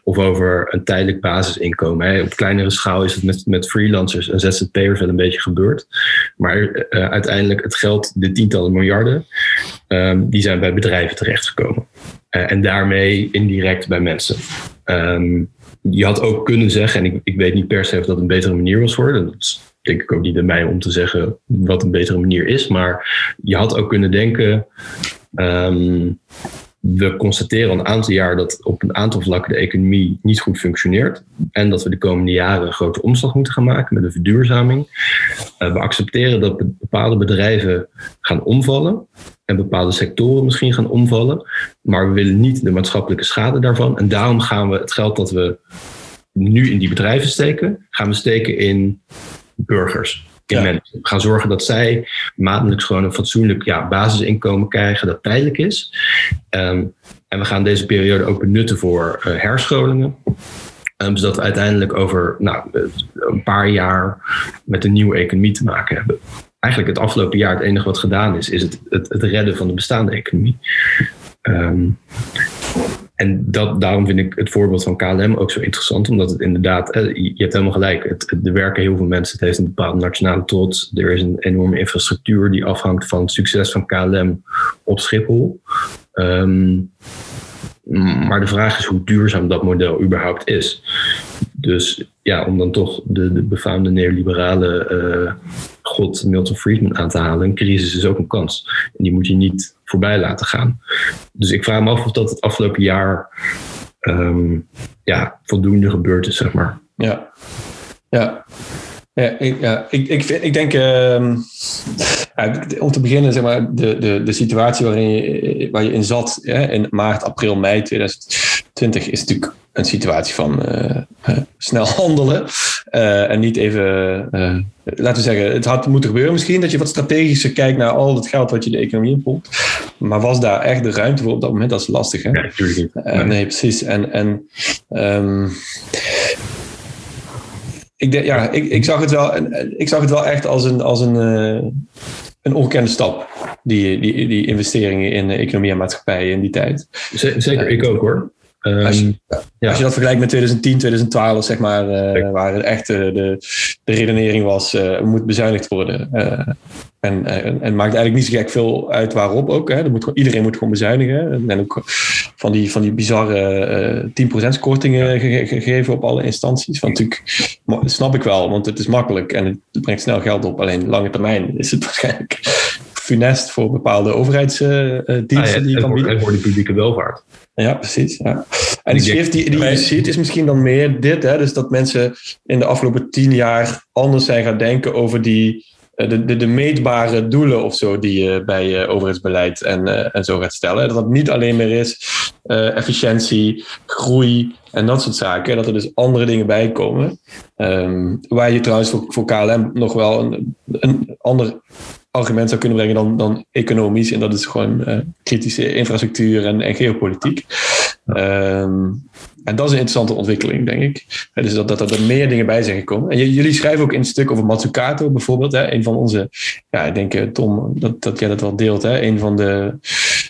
Of over een tijdelijk basisinkomen. Hè. Op kleinere schaal is het met, met freelancers en ZZP'ers wel een beetje gebeurd. Maar uh, uiteindelijk het geld, de tientallen miljarden, die zijn bij bedrijven terechtgekomen. Eh, en daarmee indirect bij mensen. Ehm, je had ook kunnen zeggen, en ik, ik weet niet per se of dat een betere manier was voor, dat is denk ik ook niet aan mij om te zeggen wat een betere manier is, maar je had ook kunnen denken, ehm, we constateren al een aantal jaar dat op een aantal vlakken de economie niet goed functioneert. En dat we de komende jaren een grote omslag moeten gaan maken met een verduurzaming. Uh, we accepteren dat bepaalde bedrijven gaan omvallen. En bepaalde sectoren misschien gaan omvallen. Maar we willen niet de maatschappelijke schade daarvan. En daarom gaan we het geld dat we nu in die bedrijven steken, gaan we steken in burgers in ja. mensen. We gaan zorgen dat zij maandelijks gewoon een fatsoenlijk ja, basisinkomen krijgen dat tijdelijk is. Um, en we gaan deze periode ook benutten voor uh, herscholingen. Um, zodat we uiteindelijk over nou, een paar jaar met een nieuwe economie te maken hebben. Eigenlijk het afgelopen jaar het enige wat gedaan is, is het, het, het redden van de bestaande economie. Um, en dat, daarom vind ik het voorbeeld van KLM ook zo interessant, omdat het inderdaad, je hebt helemaal gelijk, het, er werken heel veel mensen, het heeft een bepaalde nationale trots, er is een enorme infrastructuur die afhangt van het succes van KLM op Schiphol. Um, maar de vraag is hoe duurzaam dat model überhaupt is. Dus ja, om dan toch de, de befaamde neoliberale uh, god Milton Friedman aan te halen, een crisis is ook een kans. En die moet je niet voorbij laten gaan. Dus ik vraag me af of dat het afgelopen jaar um, ja, voldoende gebeurd is, zeg maar. Ja, ja. Ik, ja, ik, ik, ik denk, uh, om te beginnen, zeg maar, de, de, de situatie waarin je, waar je in zat hè, in maart, april, mei 2020 is natuurlijk een situatie van uh, uh, snel handelen. Uh, en niet even, laten we zeggen, het had moeten gebeuren misschien, dat je wat strategischer kijkt naar al het geld wat je de economie inpompt. Maar was daar echt de ruimte voor op dat moment? Dat is lastig, hè? Ja, natuurlijk niet. nee, precies. En, en um, ik, de, ja, ik, ik, zag het wel, ik zag het wel echt als een, als een, uh, een ongekende stap. Die, die, die investeringen in economie en maatschappij in die tijd. Zeker, ik ook hoor. Um, als, je, ja. als, je, dat vergelijkt met 2010, 2012, zeg maar, uh, waar het echt uh, de, de redenering was, uh, moet bezuinigd worden. En, en, en, maakt eigenlijk niet zo gek veel uit waarop ook. Hè. Moet, iedereen moet gewoon bezuinigen. En ook van die, van die bizarre uh, 10% kortingen ge gegeven op alle instanties. Van natuurlijk, snap ik wel, want het is makkelijk en het brengt snel geld op. Alleen lange termijn is het waarschijnlijk funest voor bepaalde overheidsdiensten ah, ja, die je kan bieden. En voor de publieke welvaart. Ja, precies. Ja. En die schrift die, die je ziet is misschien dan meer dit. Hè? Dus dat mensen in de afgelopen tien jaar anders zijn gaan denken over die eh, de, de, de, meetbare doelen of zo die je bij je overheidsbeleid en, uh, en zo gaat stellen. Dat het niet alleen meer is uh, efficiëntie, groei en dat soort zaken. Dat er dus andere dingen bij komen. Um, waar je trouwens voor, voor KLM nog wel een, een ander argument zou kunnen brengen dan, dan economisch. En dat is gewoon uh, kritische infrastructuur en, en geopolitiek. Um, en dat is een interessante ontwikkeling, denk ik. Dus dat, dat, er meer dingen bij zijn gekomen. En jullie schrijven ook in het stuk over Matsukato bijvoorbeeld. Hè? Een van onze, ja, ik denk eh, Tom, dat, dat jij dat wel deelt. Hè? Een van de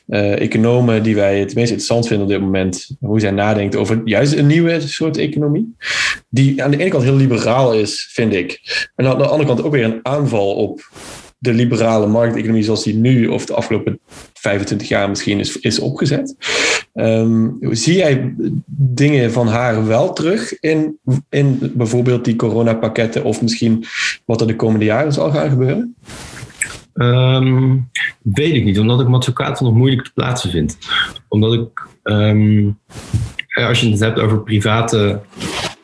uh, economen die wij het meest interessant vinden op dit moment. Hoe zij nadenkt over juist een nieuwe soort economie. Die aan de ene kant heel liberaal is, vind ik. En aan de andere kant ook weer een aanval op de liberale markteconomie zoals die nu of de afgelopen 25 jaar misschien is, is opgezet. Um, zie jij dingen van haar wel terug in, in bijvoorbeeld die coronapakketten of misschien wat er de komende jaren zal gaan gebeuren? Um, weet ik niet, omdat ik Matsukato nog moeilijk te plaatsen vind. Omdat ik, um, als je het hebt over private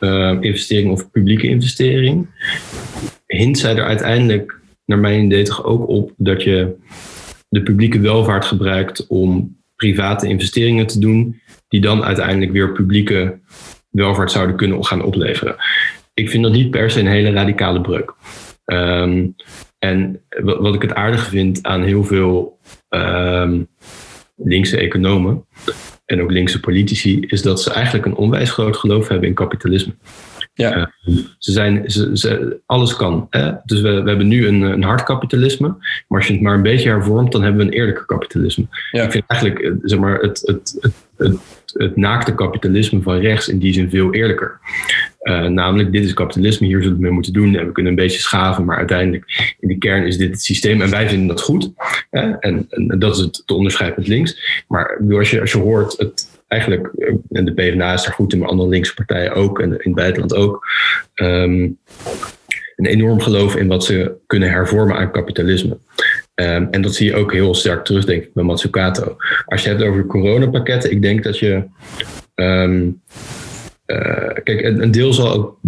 uh, investering of publieke investering, hint zij er uiteindelijk naar mijn idee toch ook op dat je de publieke welvaart gebruikt om private investeringen te doen, die dan uiteindelijk weer publieke welvaart zouden kunnen gaan opleveren. Ik vind dat niet per se een hele radicale breuk. Um, en wat ik het aardige vind aan heel veel um, linkse economen en ook linkse politici, is dat ze eigenlijk een onwijs groot geloof hebben in kapitalisme. Ja. Uh, ze zijn, ze, ze, alles kan. Hè? Dus we, we hebben nu een, een hard kapitalisme. Maar als je het maar een beetje hervormt, dan hebben we een eerlijker kapitalisme. Ja. Ik vind eigenlijk eh, zeg maar, het, het, het, het, het naakte kapitalisme van rechts in die zin veel eerlijker. Uh, namelijk, dit is kapitalisme, hier zullen we mee moeten doen. En we kunnen een beetje schaven, maar uiteindelijk in de kern is dit het systeem. En wij vinden dat goed. Hè? En, en, dat is het te onderscheid met links. Maar als je, als je hoort, het, eigenlijk, eh, en de PvdA is er goed in, maar andere linkse partijen ook. En in het buitenland ook. Um, een enorm geloof in wat ze kunnen hervormen aan kapitalisme. Um, en dat zie je ook heel sterk terug, denk ik, bij Matsukato. Als je het hebt over coronapakketten, ik denk dat je. Um, uh, kijk, een, deel zal ook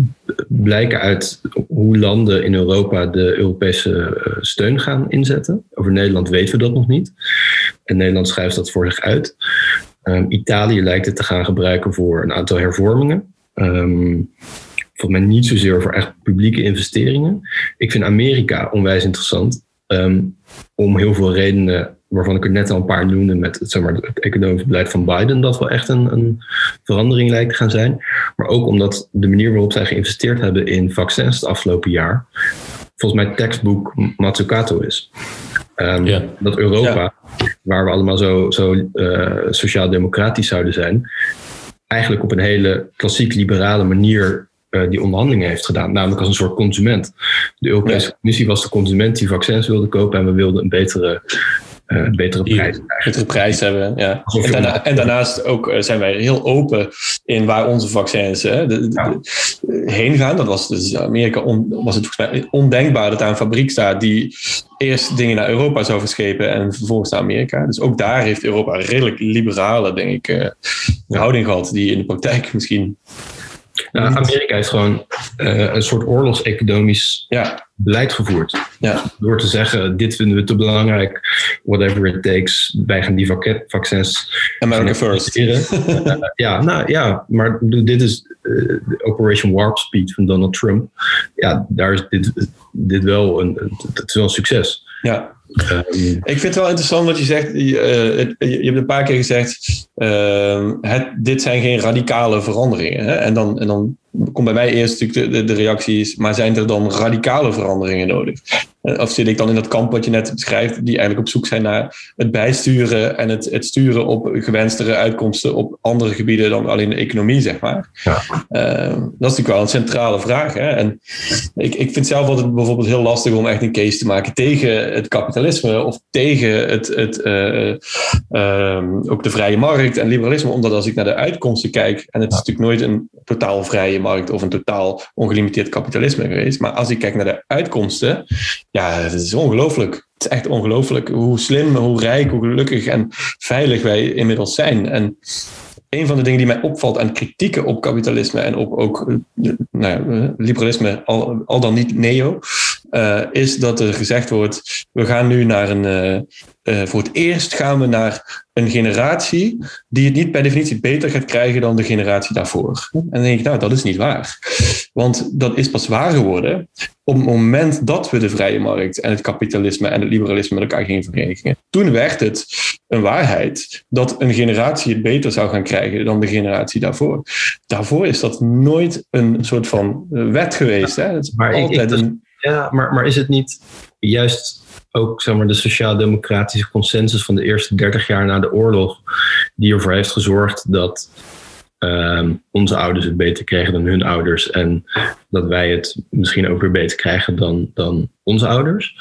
blijken uit hoe landen in Europa de Europese uh, steun gaan inzetten. Over Nederland weten we dat nog niet. En Nederland schrijft dat voor zich uit. Um, Italië lijkt het te gaan gebruiken voor een aantal hervormingen. Volgens mij niet zozeer voor echt publieke investeringen. Ik vind Amerika onwijs interessant. Um, om heel veel redenen, waarvan ik er net al een paar noemde met zeg maar, het economisch beleid van Biden, dat wel echt een, een verandering lijkt te gaan zijn. Maar ook omdat de manier waarop zij geïnvesteerd hebben in vaccins het afgelopen jaar, volgens mij tekstboek Matsukato is. Um, ja. Dat Europa, waar we allemaal zo, zo uh, sociaal-democratisch zouden zijn, eigenlijk op een hele klassiek liberale manier uh, die onderhandelingen heeft gedaan. Namelijk als een soort consument. De Europese Commissie was de consument die vaccins wilde kopen en we wilden een betere uh, betere prijs. Betere prijs hebben, ja. En, daarna, en, daarnaast ook uh, zijn wij heel open in waar onze vaccins hè, de, ja. de, heen gaan. Dat was dus Amerika on, was het volgens mij ondenkbaar dat daar een fabriek staat die eerst dingen naar Europa zou verschepen en vervolgens naar Amerika. Dus ook daar heeft Europa een redelijk liberale, denk ik, uh, houding gehad die in de praktijk misschien nou, Amerika heeft gewoon uh, een soort oorlogseconomisch ja. beleid gevoerd. Ja. Door te zeggen, dit vinden we te belangrijk, whatever it takes, wij gaan die vaccins... America first. Uh, ja, nou ja, maar dit is uh, Operation Warp Speed van Donald Trump. Ja, daar is dit, dit wel een, het is wel een succes. Ja, Um, ik vind het wel interessant wat je zegt. Je, uh, je hebt een paar keer gezegd: uh, het, dit zijn geen radicale veranderingen. Hè? En, dan, en dan komt bij mij eerst natuurlijk de, de, de reacties: maar zijn er dan radicale veranderingen nodig? Of zit ik dan in dat kamp wat je net beschrijft, die eigenlijk op zoek zijn naar het bijsturen en het, het sturen op gewenstere uitkomsten op andere gebieden dan alleen de economie, zeg maar. Ja. Uh, dat is natuurlijk wel een centrale vraag. Hè? En ik, ik vind zelf altijd bijvoorbeeld heel lastig om echt een case te maken tegen het kapitalisme of tegen het, het, uh, uh, ook de vrije markt en liberalisme, omdat als ik naar de uitkomsten kijk, en het is natuurlijk nooit een totaal vrije markt of een totaal ongelimiteerd kapitalisme geweest, maar als ik kijk naar de uitkomsten, ja, het is ongelooflijk. Het is echt ongelooflijk hoe slim, hoe rijk, hoe gelukkig en veilig wij inmiddels zijn. En een van de dingen die mij opvalt aan kritieken op kapitalisme en op ook nou ja, liberalisme, al, al dan niet neo, uh, is dat er gezegd wordt: we gaan nu naar een. Uh, uh, voor het eerst gaan we naar een generatie die het niet per definitie beter gaat krijgen dan de generatie daarvoor. En dan denk ik, nou, dat is niet waar. Want dat is pas waar geworden op het moment dat we de vrije markt en het kapitalisme en het liberalisme met elkaar gingen verenigen. Toen werd het een waarheid dat een generatie het beter zou gaan krijgen dan de generatie daarvoor. Daarvoor is dat nooit een soort van wet geweest. Hè? Het is maar altijd ik, ik, een ja, maar, maar is het niet juist ook zeg maar, de sociaal-democratische consensus van de eerste 30 jaar na de oorlog, die ervoor heeft gezorgd dat uh, onze ouders het beter kregen dan hun ouders en dat wij het misschien ook weer beter krijgen dan, dan onze ouders?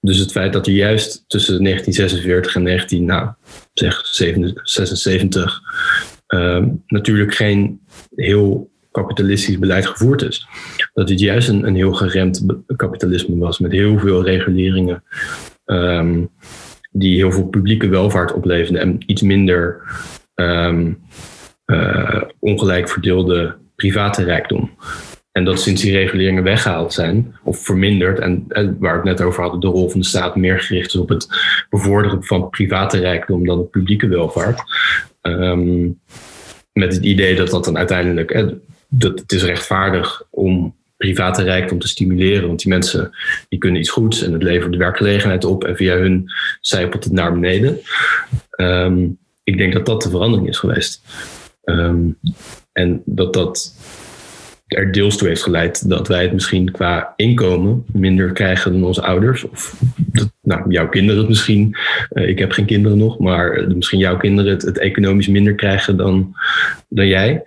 Dus het feit dat er juist tussen 1946 en 19, nou, zeg 76, uh, natuurlijk geen heel kapitalistisch beleid gevoerd is. Dat dit juist een, een heel geremd kapitalisme was met heel veel reguleringen. Um, die heel veel publieke welvaart opleverden en iets minder um, uh, ongelijk verdeelde private rijkdom. En dat sinds die reguleringen weggehaald zijn, of verminderd, en, waar we het net over hadden, de rol van de staat meer gericht is op het bevorderen van private rijkdom dan op publieke welvaart. Um, met het idee dat dat dan uiteindelijk, dat het is rechtvaardig om private rijkdom te stimuleren. Want die mensen die kunnen iets goeds en het levert de werkgelegenheid op en via hun zijpelt het naar beneden. Um, ik denk dat dat de verandering is geweest. Um, en dat dat er deels toe heeft geleid dat wij het misschien qua inkomen minder krijgen dan onze ouders. Of dat, nou, jouw kinderen het misschien. Uh, ik heb geen kinderen nog, maar misschien jouw kinderen het, het economisch minder krijgen dan, dan jij.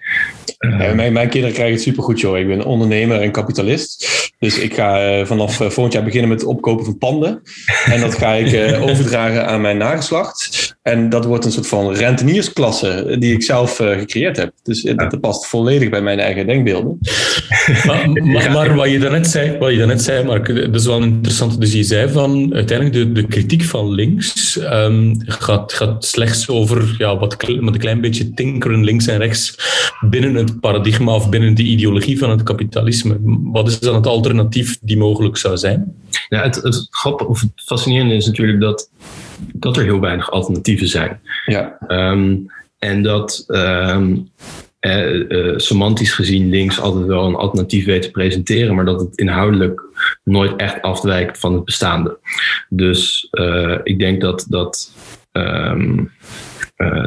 Uh, mijn, mijn kinderen krijgen het supergoed, joh. Ik ben ondernemer en kapitalist. Dus ik ga uh, vanaf volgend jaar beginnen met het opkopen van panden. En dat ga ik overdragen aan mijn nageslacht. En dat wordt een soort van renteniersklasse die ik zelf gecreëerd heb. Dus dat past volledig bij mijn eigen denkbeelden. maar, maar, maar, wat je daarnet zei, wat je daarnet zei Mark, dat is wel interessant. Dus je zei van uiteindelijk de, de kritiek van links um, gaat, gaat slechts over ja, wat, met een klein beetje tinkeren links en rechts binnen het paradigma of binnen de ideologie van het kapitalisme. Wat is dan het alternatief die mogelijk zou zijn? Ja, het, het grappige of het fascinerende is natuurlijk dat, dat er heel weinig alternatieven zijn. Ja. Um, en dat um, eh, uh, semantisch gezien links altijd wel een alternatief weet te presenteren, maar dat het inhoudelijk nooit echt afwijkt van het bestaande. Dus uh, ik denk dat, dat uh,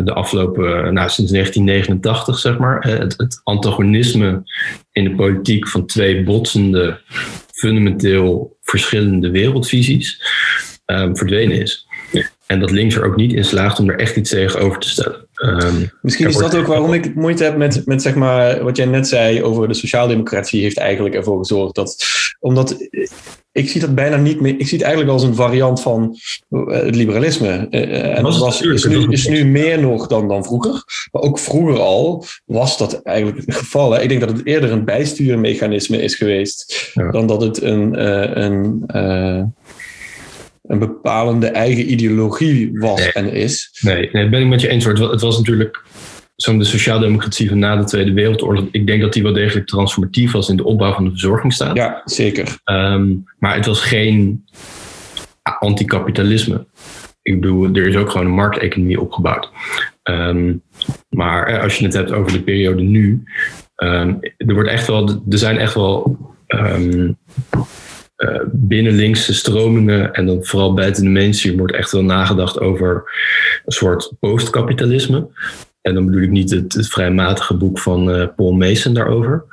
de afgelopen, nou, sinds 1989 zeg maar, het, het antagonisme in de politiek van twee botsende, fundamenteel verschillende wereldvisies um, verdwenen is. En dat links er ook niet in slaagt om er echt iets tegenover te stellen. Um, Misschien is dat ook waarom ik moeite heb met, met zeg maar, wat jij net zei over de sociaaldemocratie, heeft eigenlijk ervoor gezorgd dat. Omdat ik zie dat bijna niet meer. Ik zie het eigenlijk als een variant van het liberalisme. Uh, en dat was, is, nu, is nu meer nog dan, dan vroeger. Maar ook vroeger al was dat eigenlijk het geval. Hè. Ik denk dat het eerder een bijstuurmechanisme is geweest ja. dan dat het een. Uh, een uh, een bepalende eigen ideologie was nee. en is. Nee, nee, ben ik met je eens. Het was, het was natuurlijk zo'n de sociaaldemocratie van na de Tweede Wereldoorlog. Ik denk dat die wel degelijk transformatief was in de opbouw van de verzorgingsstaat. Ja, zeker. Um, maar het was geen anticapitalisme. Ik bedoel, er is ook gewoon een markteconomie opgebouwd. Um, maar als je het hebt over de periode nu, um, er, wordt echt wel, er zijn echt wel uh, binnen linkse stromingen en dan vooral buiten de mainstream wordt echt wel nagedacht over een soort postkapitalisme. En dan bedoel ik niet het, het vrijmatige boek van uh, Paul Mason daarover.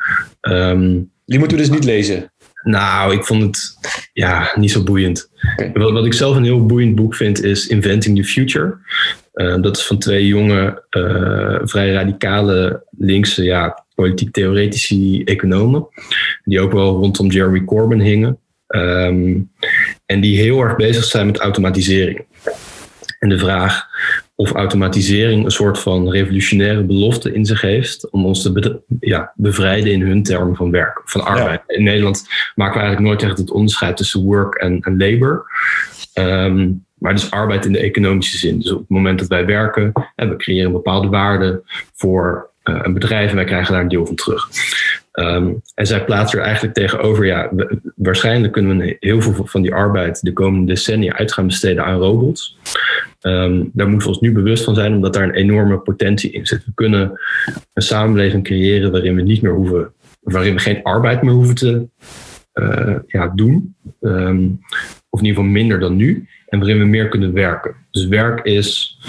Um, Die moeten we dus niet lezen. Nou, ik vond het ja, niet zo boeiend. Okay. Wat, wat, ik zelf een heel boeiend boek vind is Inventing the Future. Uh, dat is van twee jonge, uh, vrij radicale linkse ja, politiek theoretici economen. Die ook wel rondom Jeremy Corbyn hingen. Um, en die heel erg bezig zijn met automatisering. En de vraag of automatisering een soort van revolutionaire belofte in zich heeft om ons te be ja, bevrijden in hun termen van werk, van arbeid. Ja. In Nederland maken we eigenlijk nooit echt het onderscheid tussen work en, en labor. Um, maar dus arbeid in de economische zin. Dus op het moment dat wij werken, en we creëren bepaalde waarden voor uh, een bedrijf en wij krijgen daar een deel van terug. Um, en zij plaatsen er eigenlijk tegenover, ja, waarschijnlijk kunnen we heel veel van die arbeid de komende decennia uit gaan besteden aan robots. Um, daar moeten we ons nu bewust van zijn, omdat daar een enorme potentie in zit. We kunnen een samenleving creëren waarin we niet meer hoeven, waarin we geen arbeid meer hoeven te uh, ja, doen. Um, of in ieder geval minder dan nu. En waarin we meer kunnen werken. Dus werk is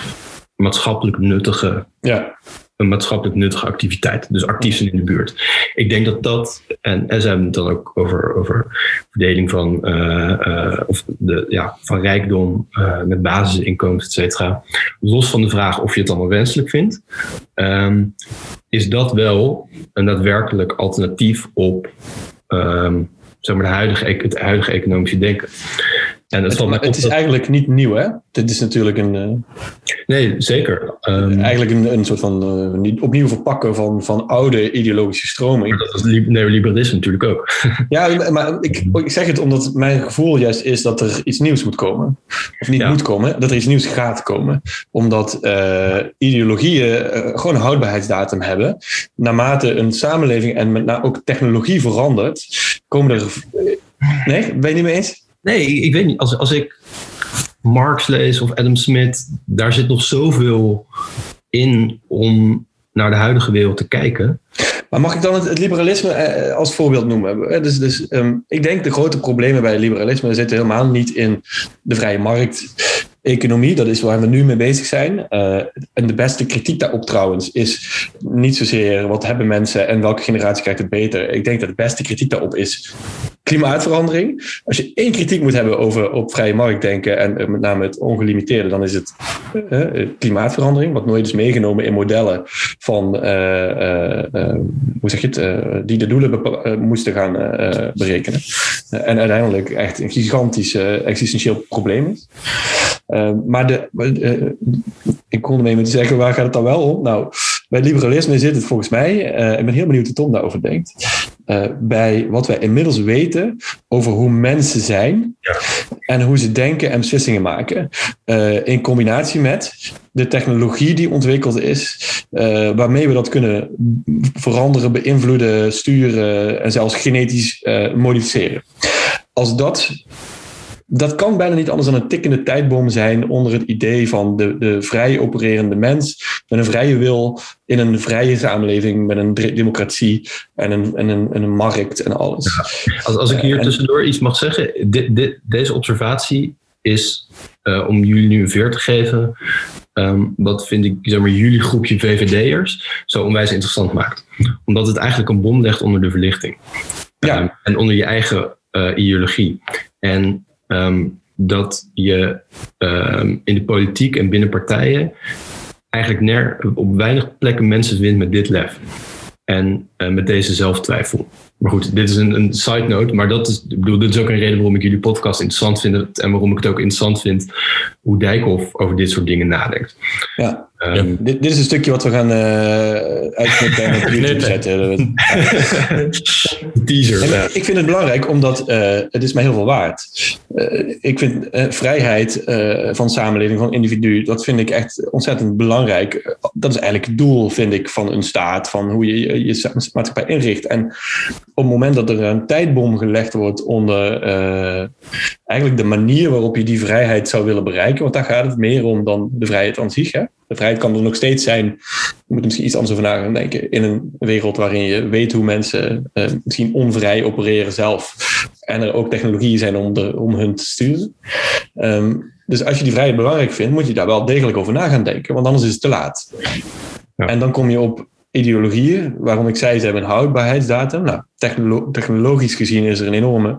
maatschappelijk nuttige ja een maatschappelijk nuttige activiteit. Dus actief in de buurt. Ik denk dat dat, en, het dan ook over, over verdeling van, uh, uh, of de, ja, van rijkdom uh, met basisinkomens, et cetera. Los van de vraag of je het allemaal wenselijk vindt, um, is dat wel een daadwerkelijk alternatief op um, zeg maar de huidige, het huidige economische denken. En het, het, het is eigenlijk niet nieuw, hè? Dit is natuurlijk een. Uh, nee, zeker. Um, eigenlijk een, een soort van uh, opnieuw verpakken van, van oude ideologische stroming. Dat is neoliberalisme natuurlijk ook. ja, maar ik, ik zeg het omdat mijn gevoel juist is dat er iets nieuws moet komen. Of niet ja. moet komen, dat er iets nieuws gaat komen. Omdat uh, ideologieën gewoon een houdbaarheidsdatum hebben. Naarmate een samenleving en met name ook technologie verandert, komen er. Nee, ben je niet mee eens? Nee, ik weet niet. Als, als ik Marx lees of Adam Smith, daar zit nog zoveel in om naar de huidige wereld te kijken. Maar mag ik dan het, het liberalisme als voorbeeld noemen? Dus, dus um, ik denk de grote problemen bij liberalisme zitten helemaal niet in de vrije markt. economie, dat is waar we nu mee bezig zijn. En de beste kritiek daarop trouwens is niet zozeer wat hebben mensen en welke generatie krijgt het beter. Ik denk dat de beste kritiek daarop is klimaatverandering. Als je één kritiek moet hebben over op vrije markt denken en met name het ongelimiteerde, dan is het uh, klimaatverandering, wat nooit is meegenomen in modellen van, hoe zeg je het, die de doelen moesten gaan berekenen. en uiteindelijk echt een gigantisch existentieel probleem is. maar de, ik kon ermee te zeggen, waar gaat het dan wel om? Nou, bij liberalisme zit het volgens mij, ik ben heel benieuwd hoe Tom daarover denkt, bij wat wij inmiddels weten over hoe mensen zijn ja. en hoe ze denken en beslissingen maken. Uh, in combinatie met de technologie die ontwikkeld is, uh, waarmee we dat kunnen veranderen, beïnvloeden, sturen en zelfs genetisch uh, modificeren. Als dat dat kan bijna niet anders dan een tikkende tijdbom zijn onder het idee van de, de vrij opererende mens met een vrije wil in een vrije samenleving met een democratie en een, en een, en een markt en alles. Als, als ik hier tussendoor iets mag zeggen, dit, dit, deze observatie is, uh, om jullie nu een veer te geven, um, wat vind ik zeg maar, jullie groepje VVD'ers zo onwijs interessant maakt. Omdat het eigenlijk een bom legt onder de verlichting. Ja. Um, en onder je eigen uh, ideologie. En um, dat je um, in de politiek en binnen partijen eigenlijk op weinig plekken mensen vindt met dit lef. En uh, met deze zelftwijfel. Maar goed, dit is een, een side note. Maar dat is, ik bedoel, dit is ook een reden waarom ik jullie podcast interessant vind. En waarom ik het ook interessant vind hoe Dijkhoff over dit soort dingen nadenkt. Ja. Um, dit, dit, is een stukje wat we gaan uh, uitknippen en op YouTube zetten. Teaser. Ja. Ik vind het belangrijk omdat uh, het is mij heel veel waard. Uh, ik vind vrijheid van samenleving, van individu, dat vind ik echt ontzettend belangrijk. Dat is eigenlijk het doel, vind ik, van een staat, van hoe je je, je maatschappij inricht. En op het moment dat er een tijdbom gelegd wordt onder eigenlijk de manier waarop je die vrijheid zou willen bereiken, want daar gaat het meer om dan de vrijheid aan zich. Hè? De vrijheid kan er nog steeds zijn, je moet er misschien iets anders over na gaan denken, in een wereld waarin je weet hoe mensen uh, misschien onvrij opereren zelf. En er ook technologieën zijn om, de, om hun te sturen. Um, dus als je die vrijheid belangrijk vindt, moet je daar wel degelijk over na gaan denken, want anders is het te laat. Ja. En dan kom je op ideologieën, waarom ik zei ze hebben een houdbaarheidsdatum. Nou, technolo technologisch gezien is er een enorme,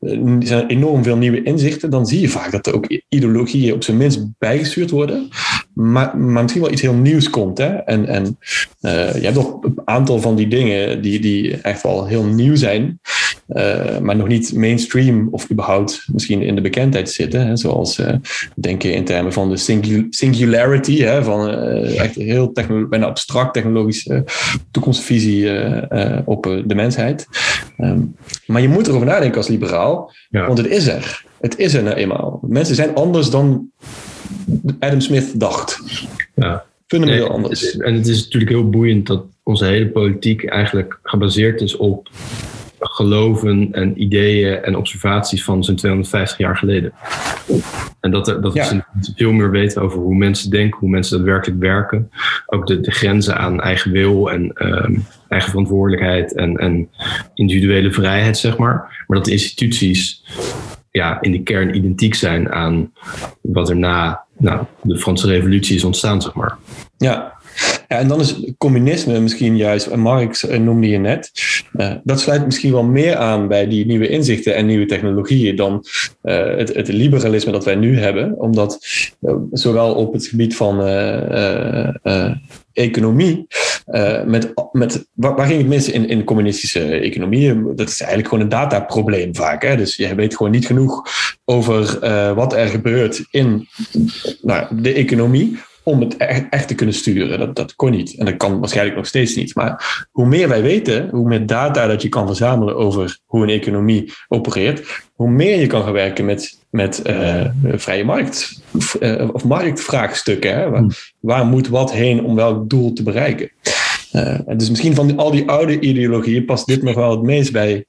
er zijn enorm veel nieuwe inzichten. Dan zie je vaak dat er ook ideologieën op zijn minst bijgestuurd worden. Maar, misschien wel iets heel nieuws komt. Hè? En, en uh, je hebt nog een aantal van die dingen die, die echt wel heel nieuw zijn. Uh, maar nog niet mainstream of überhaupt misschien in de bekendheid zitten. Hè? Zoals uh, denken in termen van de singul singularity, hè? van echt heel bijna abstract technologische toekomstvisie op de mensheid. Um, maar je moet erover nadenken als liberaal, ja. want het is er. Het is er nou eenmaal. Mensen zijn anders dan Adam Smith dacht. Ja. Fundamenteel nee, anders. En het is natuurlijk heel boeiend dat onze hele politiek eigenlijk gebaseerd is op geloven en ideeën en observaties van zo'n 250 jaar geleden. En dat, dat ja. we veel meer weten over hoe mensen denken, hoe mensen daadwerkelijk werken. Ook de, de grenzen aan eigen wil en um, eigen verantwoordelijkheid en, en individuele vrijheid, zeg maar. Maar dat de instituties ja, in de kern identiek zijn aan wat er na nou, de Franse Revolutie is ontstaan, zeg maar. Ja, ja, en dan is communisme misschien juist, en Marx eh, noemde je net, uh, dat sluit misschien wel meer aan bij die nieuwe inzichten en nieuwe technologieën dan uh, het, het, liberalisme dat wij nu hebben. Omdat zowel op het gebied van economie, met, met, waar, ging het mis in, in communistische economie? Dat is eigenlijk gewoon een dataprobleem vaak. Hè? Dus je weet gewoon niet genoeg over wat er gebeurt in nou, de economie om het echt, echt, te kunnen sturen. Dat, dat kon niet. En dat kan waarschijnlijk nog steeds niet. Maar hoe meer wij weten, hoe meer data dat je kan verzamelen over hoe een economie opereert, hoe meer je kan gaan werken met, met uh, vrije markt uh, of marktvraagstukken. Hè? Waar, hmm. waar, moet wat heen om welk doel te bereiken? Uh, dus misschien van al die oude ideologieën past dit nog wel het meest bij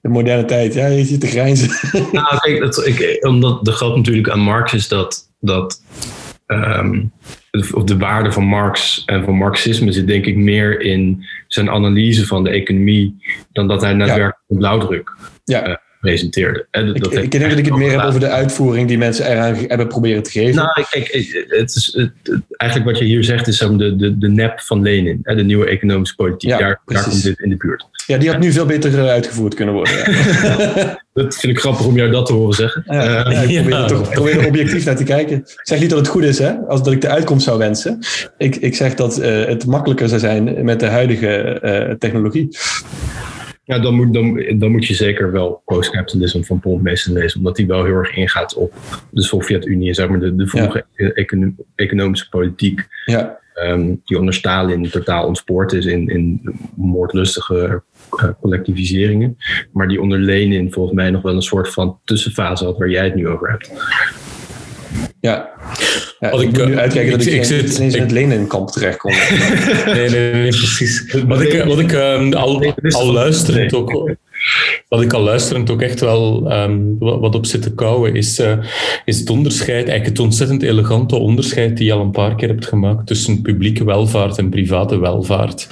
de moderne tijd. Ja, je ziet de grijnzen. Nou, kijk, dat, ik, omdat de grap natuurlijk aan Marx is dat, dat um, of de waarde van Marx en van Marxisme zit denk ik meer in zijn analyse van de economie dan dat hij daadwerkelijk ja. blauwdruk ja. Uh, presenteerde. En Ik, dat ik heeft denk dat ik het meer heb over de uitvoering die mensen eraan hebben proberen te geven. Nou, kijk, het is, het, het- eigenlijk wat je hier zegt is de, de, de nep van Lenin, de nieuwe economische politiek. Ja, daar, komt dit in de buurt. Ja, die had nu veel beter uitgevoerd kunnen worden. Ja. Dat vind ik grappig om jou dat te horen zeggen. Ja, Eh, ja, ik probeer er toch probeer objectief naar te kijken. Ik zeg niet dat het goed is, hè, als dat ik de uitkomst zou wensen. Ik, ik zeg dat eh, het makkelijker zou zijn met de huidige eh, technologie. ja, dan, moet, dan, dan moet je zeker wel Post-Capitalism van Paul Mason lezen, omdat die wel heel erg ingaat op de Sovjet-Unie en zeg maar de, de vroege econo- economische politiek. Ja, ehm, die onder Stalin totaal ontspoord is in, in moordlustige collectiviseringen. Maar die onder Lenin volgens mij nog wel een soort van tussenfase had waar jij het nu over hebt. ja. ja Wat ik, ik, nu eh, uitkijken dat ik- ik, geen- zit- ineens in het Lenin-kamp terechtkom. Nee, nee, nee, precies. Wat ik, wat ik ehm, al, al toch- luisterend nee. ook... Wat ik al luisterend ook echt wel ehm, wat op zit te kouwen, is, eh, is het onderscheid, eigenlijk het ontzettend elegante onderscheid die je al een paar keer hebt gemaakt tussen publieke welvaart en private welvaart.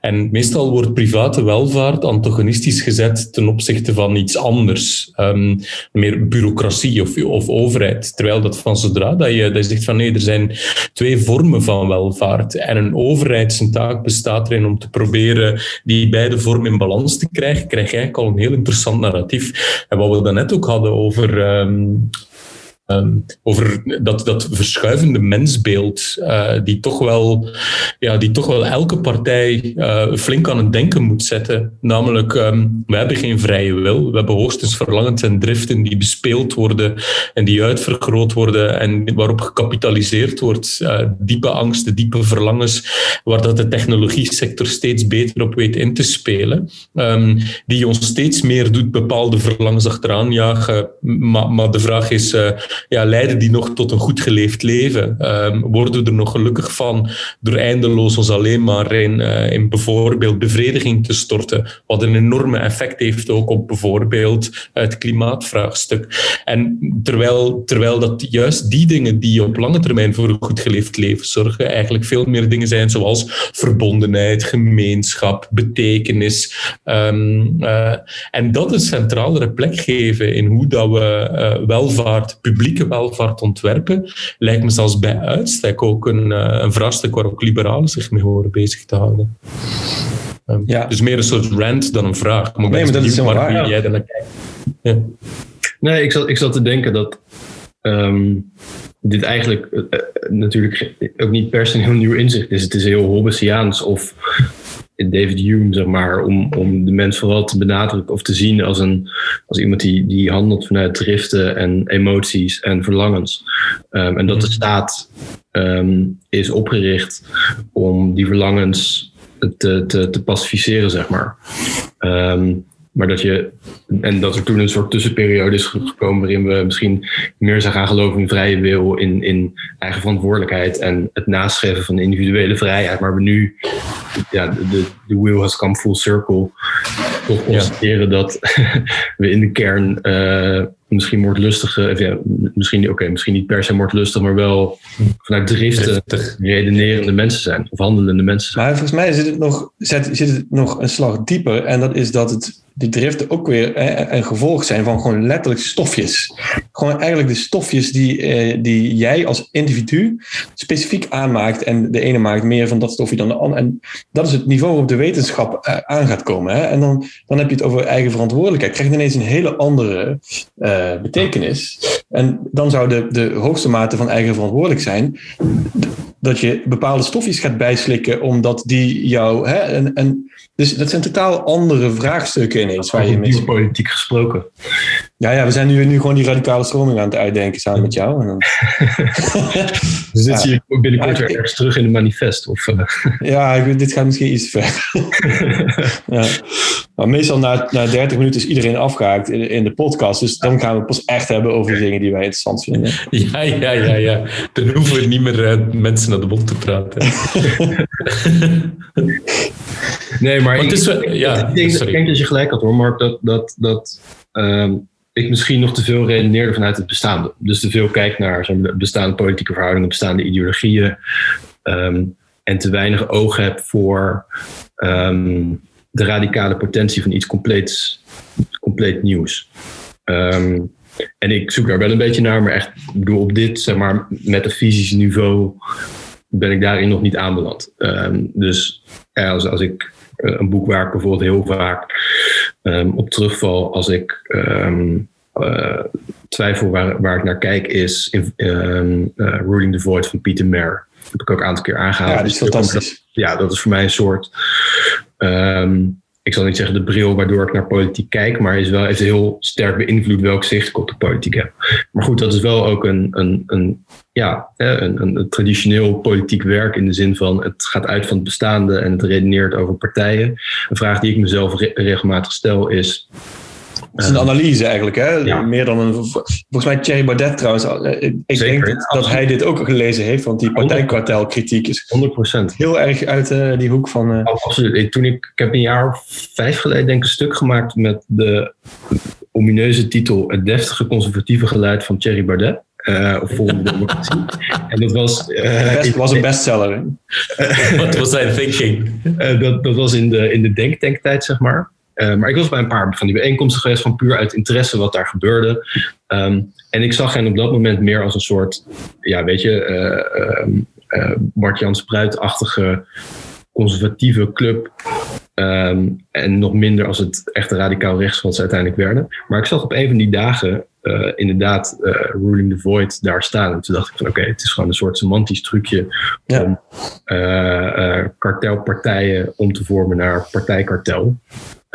En meestal wordt private welvaart antagonistisch gezet ten opzichte van iets anders, ehm, meer bureaucratie of, of overheid. Terwijl dat van zodra dat je, dat zegt van nee, er zijn twee vormen van welvaart en een overheid zijn taak bestaat erin om te proberen die beide vormen in balans te krijgen, krijg je al een heel interessant narratief. En wat we daarnet ook hadden over ehm, Ehm, over dat, dat verschuivende mensbeeld, eh, die, toch wel, ja, die toch wel elke partij eh, flink aan het denken moet zetten. Namelijk, ehm, we hebben geen vrije wil. We hebben hoogstens verlangens en driften die bespeeld worden en die uitvergroot worden en waarop gecapitaliseerd wordt. Eh, diepe angsten, diepe verlangens, waar dat de technologie-sector steeds beter op weet in te spelen. Ehm, die ons steeds meer doet bepaalde verlangens achteraan jagen. Maar, maar de vraag is, ja, leiden die nog tot een goed geleefd leven? Ehm, worden we er nog gelukkig van door eindeloos ons alleen maar in, eh, in bijvoorbeeld bevrediging te storten? Wat een enorme effect heeft ook op bijvoorbeeld het klimaatvraagstuk. En terwijl, terwijl dat juist die dingen die op lange termijn voor een goed geleefd leven zorgen, eigenlijk veel meer dingen zijn zoals verbondenheid, gemeenschap, betekenis. Ehm, eh, en dat een centralere plek geven in hoe dat we eh, welvaart, publieke welvaart ontwerpen, lijkt me zelfs bij uitstek ook een, eh, een vraagstuk waar ook liberalen zich mee horen bezig te houden. Ehm, Ja. Dus meer een soort rant dan een vraag. Maar Nee, maar dat is waar, hoe ja. jij kijkt. Ja. Nee, ik zat, ik zat te denken dat ehm, dit eigenlijk eh, eh, natuurlijk ook niet per se een heel nieuw inzicht is. Het is heel Hobbesiaans of David Hume, zeg maar, om, om de mens vooral te benadrukken of te zien als, een, als iemand die, die handelt vanuit driften en emoties en verlangens. Ehm, en dat de staat ehm, is opgericht om die verlangens te, te, te pacificeren, zeg maar. Ehm, maar dat je, en dat er toen een soort tussenperiode is gekomen waarin we misschien meer zijn gaan geloven in vrije wil, in, in eigen verantwoordelijkheid en het nastreven van individuele vrijheid. Maar we nu, ja, de, de, wheel has come full circle, toch constateren dat we in de kern eh, misschien moordlustige, of ja, misschien, oké, misschien niet per se moordlustig, maar wel vanuit driften Driftig. redenerende mensen zijn, of handelende mensen zijn. Maar volgens mij zit het, nog, zit, zit het nog een slag dieper. En dat is dat het, die driften ook weer een gevolg zijn van gewoon letterlijk stofjes. Gewoon eigenlijk de stofjes die, eh, die jij als individu specifiek aanmaakt. En de ene maakt meer van dat stofje dan de ander. En dat is het niveau waarop de wetenschap eh, aan gaat komen. Hè? En dan, dan heb je het over eigen verantwoordelijkheid. Krijgt ineens een hele andere eh, betekenis. En dan zou de, de hoogste mate van eigen verantwoordelijk zijn dat je bepaalde stofjes gaat bijslikken, omdat die jou. Hè, en, en, dus dat zijn totaal andere vraagstukken ineens waar je mee. Over politiek gesproken. Ja, ja, we zijn nu, nu gewoon die radicale stroming aan het uitdenken samen met jou. En dan, Dus dit Ja. zie je binnenkort weer ergens terug in de manifest. Of, eh, ja, ik weet- dit gaat misschien iets ver. ja. Maar meestal na, na 30 minuten is iedereen afgehaakt in, in de podcast. Dus dan gaan we het pas echt hebben over de dingen die wij interessant vinden. Ja, ja, ja, ja. Dan hoeven we niet meer eh, mensen naar de mond te praten. nee, maar Want ik, het is ik- ja, ik, denk, sorry. ik denk dat je gelijk had hoor, Mark. Dat, dat, dat ehm, ik misschien nog te veel redeneerde vanuit het bestaande. Dus te veel kijk naar de bestaande politieke verhoudingen, bestaande ideologieën. ehm, en te weinig oog heb voor ehm, de radicale potentie van iets compleets, compleet nieuws. Ehm, en ik zoek daar wel een beetje naar, maar echt, op dit, zeg maar, metafysisch niveau ben ik daarin nog niet aanbeland. Dus als, als ik een boek waar ik bijvoorbeeld heel vaak ehm, op terugval als ik ehm, eh, twijfel waar, waar ik naar kijk, is in, um, Ruling the Void van Peter Mayer. Dat heb ik ook een aantal keer aangehaald. Ja, dat is fantastisch. Ja, dat is voor mij een soort ik zal niet zeggen de bril waardoor ik naar politiek kijk, maar is wel heeft heel sterk beïnvloed welk zicht ik op de politiek heb. Maar goed, dat is wel ook een, een, een, ja, een, een, traditioneel politiek werk in de zin van het gaat uit van het bestaande en het redeneert over partijen. Een vraag die ik mezelf regelmatig stel is, het is een analyse eigenlijk, hè? Meer dan een. Volgens mij Thierry Baudet trouwens. Eh, ik denk dat, hij dit ook gelezen heeft, want die partijkwartelkritiek is 100%. heel erg uit uh, die hoek van. Uh... absoluut. Toen ik, ik heb een jaar of vijf geleden denk ik een stuk gemaakt met de omineuze titel Het deftige conservatieve geluid van Thierry Baudet. Uh, of volgende democratie. En dat was... Uh, was een bestseller. Wat was zijn thinking? Uh, dat, dat was in de, in de denktanktijd, zeg maar. Uh, maar ik was bij een paar van die bijeenkomsten geweest van puur uit interesse wat daar gebeurde. Um, en ik zag hen op dat moment meer als een soort, ja, weet je, uh, uh, Bart-Jan Spruit-achtige conservatieve club. Um, en nog minder als het echt radicaal rechts wat ze uiteindelijk werden. Maar ik zag op een van die dagen uh, inderdaad uh, Ruling the Void daar staan. En toen dacht ik van oké, okay, het is gewoon een soort semantisch trucje ja. om uh, kartelpartijen om te vormen naar partijkartel.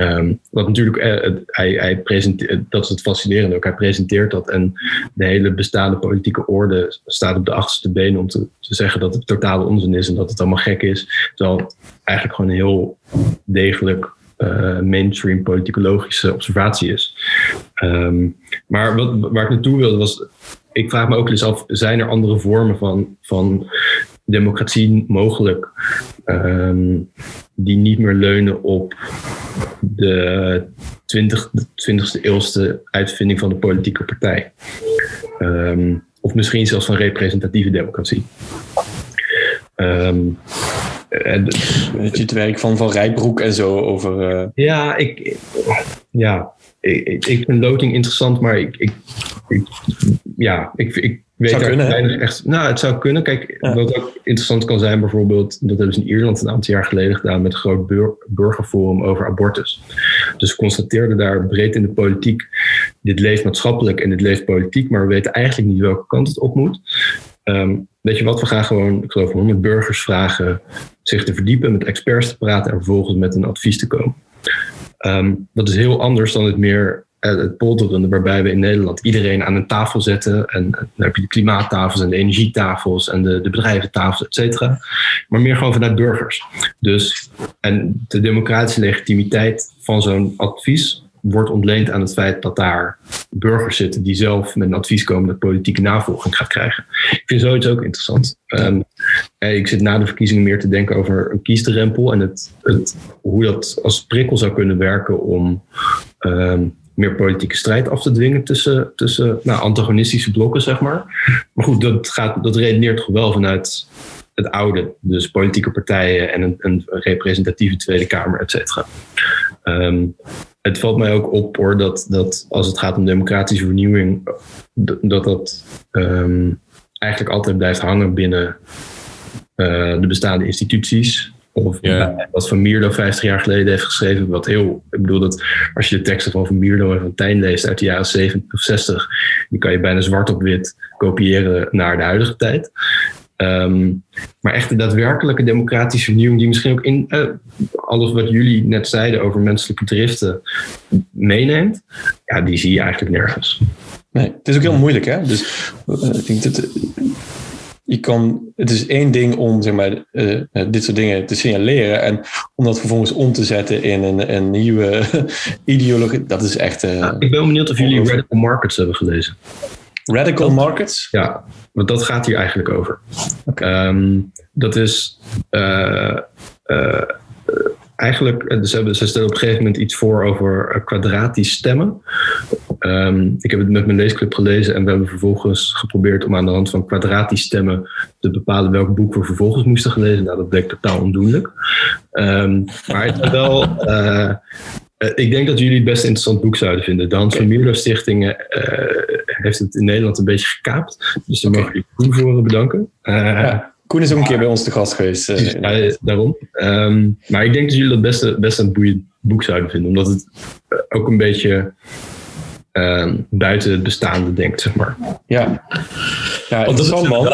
Um, wat natuurlijk, uh, hij, hij presenteert, dat is het fascinerende ook, hij presenteert dat en de hele bestaande politieke orde staat op de achterste benen om te, te zeggen dat het totale onzin is en dat het allemaal gek is. Terwijl eigenlijk gewoon een heel degelijk uh, mainstream politicologische observatie is. Um, maar wat, waar ik naartoe wilde was, ik vraag me ook eens af, zijn er andere vormen van, van democratie mogelijk um, die niet meer leunen op de 20, 20e eeuwste uitvinding van de politieke partij. Um, of misschien zelfs van representatieve democratie. Um, en, Weet je het werk van Van Rijbroek en zo over. Uh... Ja, ik, ja ik, ik, vind loting interessant, maar ik, ik, ik ja, ik, ik weet zou kunnen, echt. Nou, het zou kunnen. Kijk, wat ook interessant kan zijn, bijvoorbeeld, dat hebben ze in Ierland een aantal jaar geleden gedaan met een groot burgerforum over abortus. Dus constateerden daar breed in de politiek: dit leeft maatschappelijk en dit leeft politiek, maar we weten eigenlijk niet welke kant het op moet. Um, weet je wat, we gaan gewoon, ik geloof, 100 burgers vragen zich te verdiepen, met experts te praten en vervolgens met een advies te komen. Um, dat is heel anders dan het meer het polderende, waarbij we in Nederland iedereen aan een tafel zetten. En dan heb je de klimaattafels en de energietafels en de, de bedrijventafels, et cetera. Maar meer gewoon vanuit burgers. Dus, en de democratische legitimiteit van zo'n advies wordt ontleend aan het feit dat daar burgers zitten die zelf met een advies komen dat politieke navolging gaat krijgen. Ik vind zoiets ook interessant. Um, ik zit na de verkiezingen meer te denken over een kiesdrempel en het, het, hoe dat als prikkel zou kunnen werken om um, meer politieke strijd af te dwingen tussen, tussen nou, antagonistische blokken, zeg maar. Maar goed, dat, gaat, dat redeneert toch wel vanuit het oude. Dus politieke partijen en een, een representatieve Tweede Kamer, et cetera. Um, het valt mij ook op hoor, dat, dat als het gaat om democratische vernieuwing, dat dat um, eigenlijk altijd blijft hangen binnen uh, de bestaande instituties. Of yeah. wat Van Mierlo 50 jaar geleden heeft geschreven. Wat heel, ik bedoel dat als je de teksten van Van Mierlo en Van Tijn leest uit de jaren 70 of 60, die kan je bijna zwart op wit kopiëren naar de huidige tijd. Um, maar echt de daadwerkelijke democratische vernieuwing, die misschien ook in uh, alles wat jullie net zeiden over menselijke driften meeneemt, ja, die zie je eigenlijk nergens. Nee, het is ook heel moeilijk, hè? Dus uh, ik denk dat je kan, het is één ding om zeg maar, uh, dit soort dingen te signaleren en om dat vervolgens om te zetten in een, een nieuwe ideologie. Dat is echt. Ja, ik ben benieuwd of jullie Radical Markets hebben gelezen. Radical Markets? Ja, want dat gaat hier eigenlijk over. Okay. Um, dat is uh, eigenlijk, ze, hebben, ze stellen op een gegeven moment iets voor over kwadratisch stemmen. Um, ik heb het met mijn leesclub gelezen en we hebben vervolgens geprobeerd om aan de hand van kwadratisch stemmen te bepalen welk boek we vervolgens moesten gelezen. Nou, dat bleek totaal ondoenlijk. Um, maar het is wel. Uh, Eh, ik denk dat jullie het best een interessant boek zouden vinden. De Hans van Mierlo Stichting eh, heeft het in Nederland een beetje gekaapt. Dus daar mogen jullie Koen voor bedanken. Eh, Ja. Koen is ook een keer bij ons te gast geweest. eh, ja, daarom. Ehm, maar ik denk dat jullie dat best, best een boeiend boek zouden vinden. Omdat het eh, ook een beetje ehm, buiten het bestaande denkt, zeg maar. ja. Ja, Want dat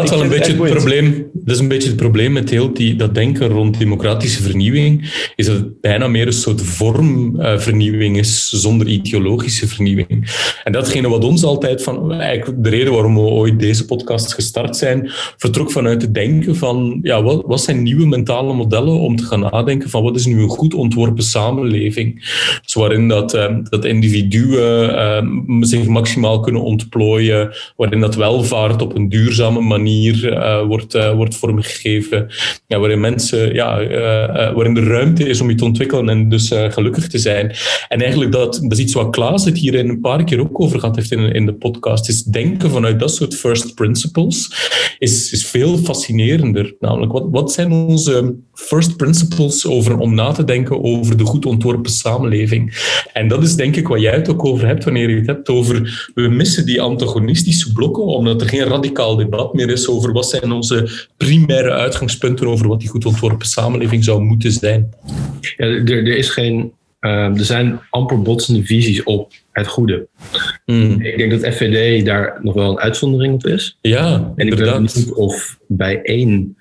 is wel een beetje het probleem. Dat is een beetje het probleem met heel die, dat denken rond democratische vernieuwing. Is dat het bijna meer een soort vormvernieuwing is, zonder ideologische vernieuwing. En datgene wat ons altijd van, eigenlijk de reden waarom we ooit deze podcast gestart zijn, vertrok vanuit het denken van, ja, wat, wat zijn nieuwe mentale modellen om te gaan nadenken van wat is nu een goed ontworpen samenleving? Dus waarin dat, eh, dat individuen eh, zich maximaal kunnen ontplooien, waarin dat welvaart op een duurzame manier eh, wordt, eh, wordt vormgegeven, ja, waarin mensen, ja, eh, waarin er ruimte is om je te ontwikkelen en dus gelukkig te zijn. En eigenlijk dat, dat is iets wat Klaas het hier een paar keer ook over gehad heeft in, in de podcast, is denken vanuit dat soort first principles is, is veel fascinerender. Namelijk, wat, wat zijn onze first principles over, om na te denken over de goed ontworpen samenleving? En dat is denk ik wat jij het ook over hebt wanneer je het hebt over we missen die antagonistische blokken, omdat er geen debat meer is over wat zijn onze primaire uitgangspunten over wat die goed ontworpen samenleving zou moeten zijn. Ja, er, er, is geen, ehm, er zijn amper botsende visies op het goede. Hmm. Ik denk dat FVD daar nog wel een uitzondering op is. Ja, En ik weet inderdaad. niet of bij één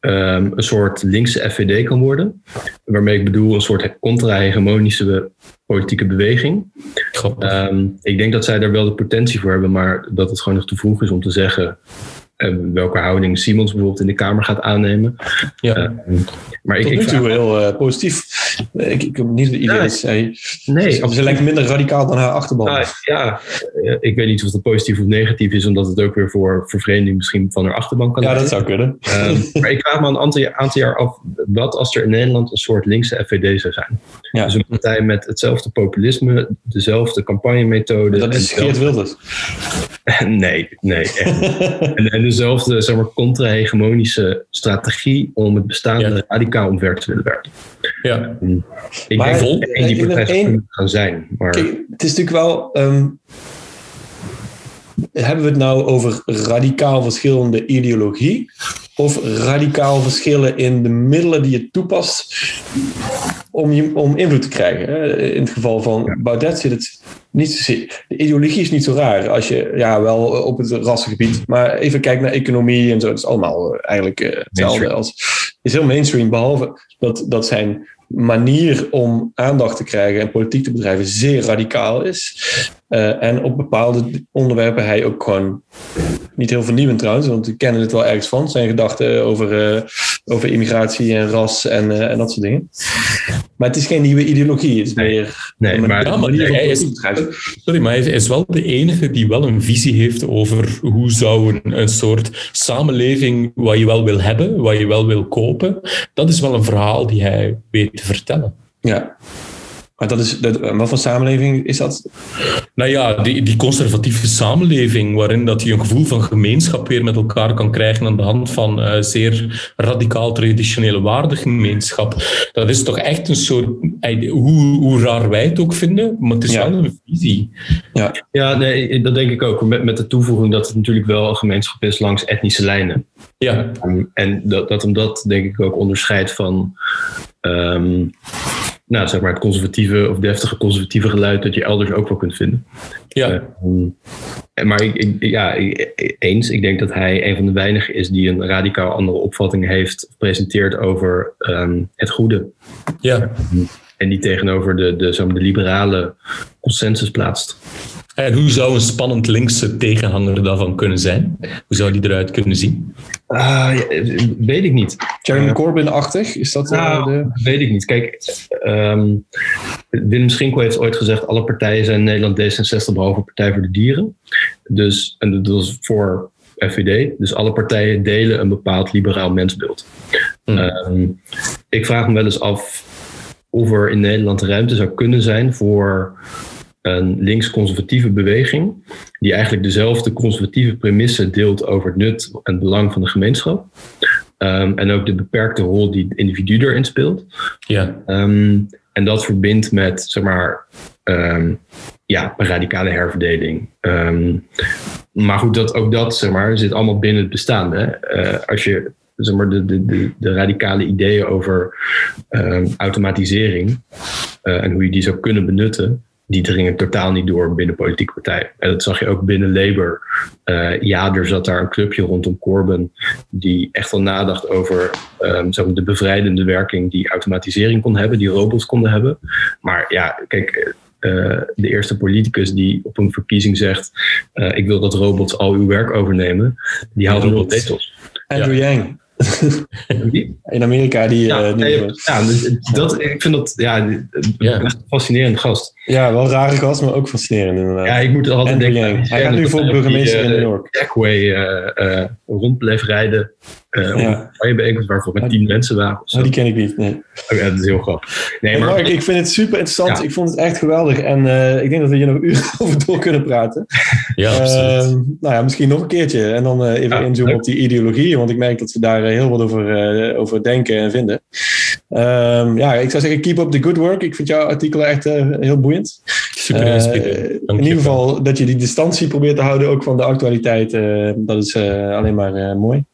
ehm, een soort linkse FVD kan worden. Waarmee ik bedoel een soort contra-hegemonische politieke beweging. Grappig. Ehm, ik denk dat zij daar wel de potentie voor hebben, maar dat het gewoon nog te vroeg is om te zeggen eh, welke houding Simons bijvoorbeeld in de Kamer gaat aannemen. ja. Ehm, maar ik, Tot ik nu vraag toe heel eh, positief. Ik, ik heb niet het idee Ja, dat zij... nee, ze, ze lijkt minder radicaal dan haar achterban. Ah, ja, ik weet niet of het positief of negatief is, omdat het ook weer voor vervreemding misschien van haar achterban kan ja, dat zou kunnen. Ehm, maar ik vraag me een aantal, aantal jaar af, wat als er in Nederland een soort linkse FVD zou zijn? Ja. Dus een partij met hetzelfde populisme, dezelfde campagnemethode. Dat is Geert Wilders. Nee, nee, echt niet. en, en dezelfde zeg maar, contra-hegemonische strategie om het bestaande Ja. radicaal omver te willen werken. ja. Ik Maar denk dat die partij één- gaan zijn. Maar Kijk, het is natuurlijk wel. ehm, hebben we het nou over radicaal verschillende ideologie? Of radicaal verschillen in de middelen die je toepast om, je, om invloed te krijgen? In het geval van Baudet zit het niet zozeer. De ideologie is niet zo raar als je, ja, wel op het rassengebied, maar even kijken naar economie en zo. Het is allemaal eh, eigenlijk eh, hetzelfde als. is heel mainstream, behalve dat, dat zijn manier om aandacht te krijgen en politiek te bedrijven zeer radicaal is. Eh, en op bepaalde onderwerpen hij ook gewoon niet heel vernieuwend trouwens, want we kennen het wel ergens van, zijn gedachten over, eh, over immigratie en ras en, eh, en dat soort dingen. Maar het is geen nieuwe ideologie, het is Nee. meer Nee, maar- Ja, hij is-. Sorry, maar hij is wel de enige die wel een visie heeft over hoe zou een, een soort samenleving wat je wel wil hebben, wat je wel wil kopen. Dat is wel een verhaal die hij weet te vertellen. Ja. Maar dat is, dat, wat voor samenleving is dat? Nou ja, die, die conservatieve samenleving, waarin dat je een gevoel van gemeenschap weer met elkaar kan krijgen aan de hand van eh, zeer radicaal traditionele waardegemeenschap. Dat is toch echt een soort, eh, hoe, hoe raar wij het ook vinden, maar het is Ja. wel een visie. Ja, ja, nee, dat denk ik ook. Met, met de toevoeging dat het natuurlijk wel een gemeenschap is langs etnische lijnen. Ja, Um, en dat, dat hem dat denk ik ook onderscheidt van ehm, nou, zeg maar het conservatieve of deftige conservatieve geluid dat je elders ook wel kunt vinden. ja. Ehm, en maar ik, ik- ja, ik- eens, ik denk dat hij een van de weinigen is die een radicaal andere opvatting heeft presenteert over ehm, het goede. ja. En die tegenover de, de, zeg maar, de liberale consensus plaatst. En hoe zou een spannend linkse tegenhanger daarvan kunnen zijn? Hoe zou die eruit kunnen zien? Ah, weet ik niet. Jeremy Corbyn-achtig, is dat eh, Nou, de... weet ik niet. Kijk, ehm, Willem Schinkel heeft ooit gezegd... alle partijen zijn in Nederland D66 behalve Partij voor de Dieren. Dus, en dat was voor FVD. Dus alle partijen delen een bepaald liberaal mensbeeld. Hmm. Ehm, ik vraag me wel eens af of er in Nederland ruimte zou kunnen zijn... voor een links-conservatieve beweging... die eigenlijk dezelfde conservatieve premissen deelt... over het nut en het belang van de gemeenschap... Ehm, en ook de beperkte rol die het individu erin speelt. Ja, Ehm, en dat verbindt met, zeg maar, ehm, ja, een radicale herverdeling. Maar goed, dat, ook dat, zeg maar, zit allemaal binnen het bestaande. hè. Eh, als je zeg maar, de, de, de, de radicale ideeën over automatisering eh, en hoe je die zou kunnen benutten, die dringen totaal niet door binnen politieke partijen. En dat zag je ook binnen Labour. Eh, ja, er zat daar een clubje rondom Corbyn die echt wel nadacht over ehm, zeg maar, de bevrijdende werking die automatisering kon hebben, die robots konden hebben. Maar ja, kijk, eh, de eerste politicus die op een verkiezing zegt: eh, Ik wil dat robots al uw werk overnemen, die houdt wel robots. zetels. Andrew Yang. In Amerika, die... Ja, eh, nee, nieuwe- ja, dus dat, ik vind dat ja, een fascinerend gast. ja, wel rare gast, maar ook fascinerend inderdaad. Ja, ik moet er altijd denken. Hij gaat nu voor die, burgemeester in eh, New York. Segway eh, eh, rond bleef rijden. Eh Ja. een bijeenkomst waarvoor met tien mensen waren. Of zo. Oh, die ken ik niet. Nee. Oh, ja, dat is heel grappig. Nee, Hey, maar Mark, ik vind het super interessant. Ja. Ik vond het echt geweldig. En eh, ik denk dat we hier nog uren over door kunnen praten. Ja, absoluut. Ehm, nou ja, misschien nog een keertje. En dan eh, even Ja, inzoomen leuk. op die ideologieën. Want ik merk dat we daar heel wat over, eh, over denken en vinden. Ehm, ja, ik zou zeggen, keep up the good work. Ik vind jouw artikel echt heel boeiend. Super Eh, inspirerend. in ieder geval dat je die distantie probeert te houden, ook van de actualiteit. eh, dat is eh, alleen maar eh, mooi.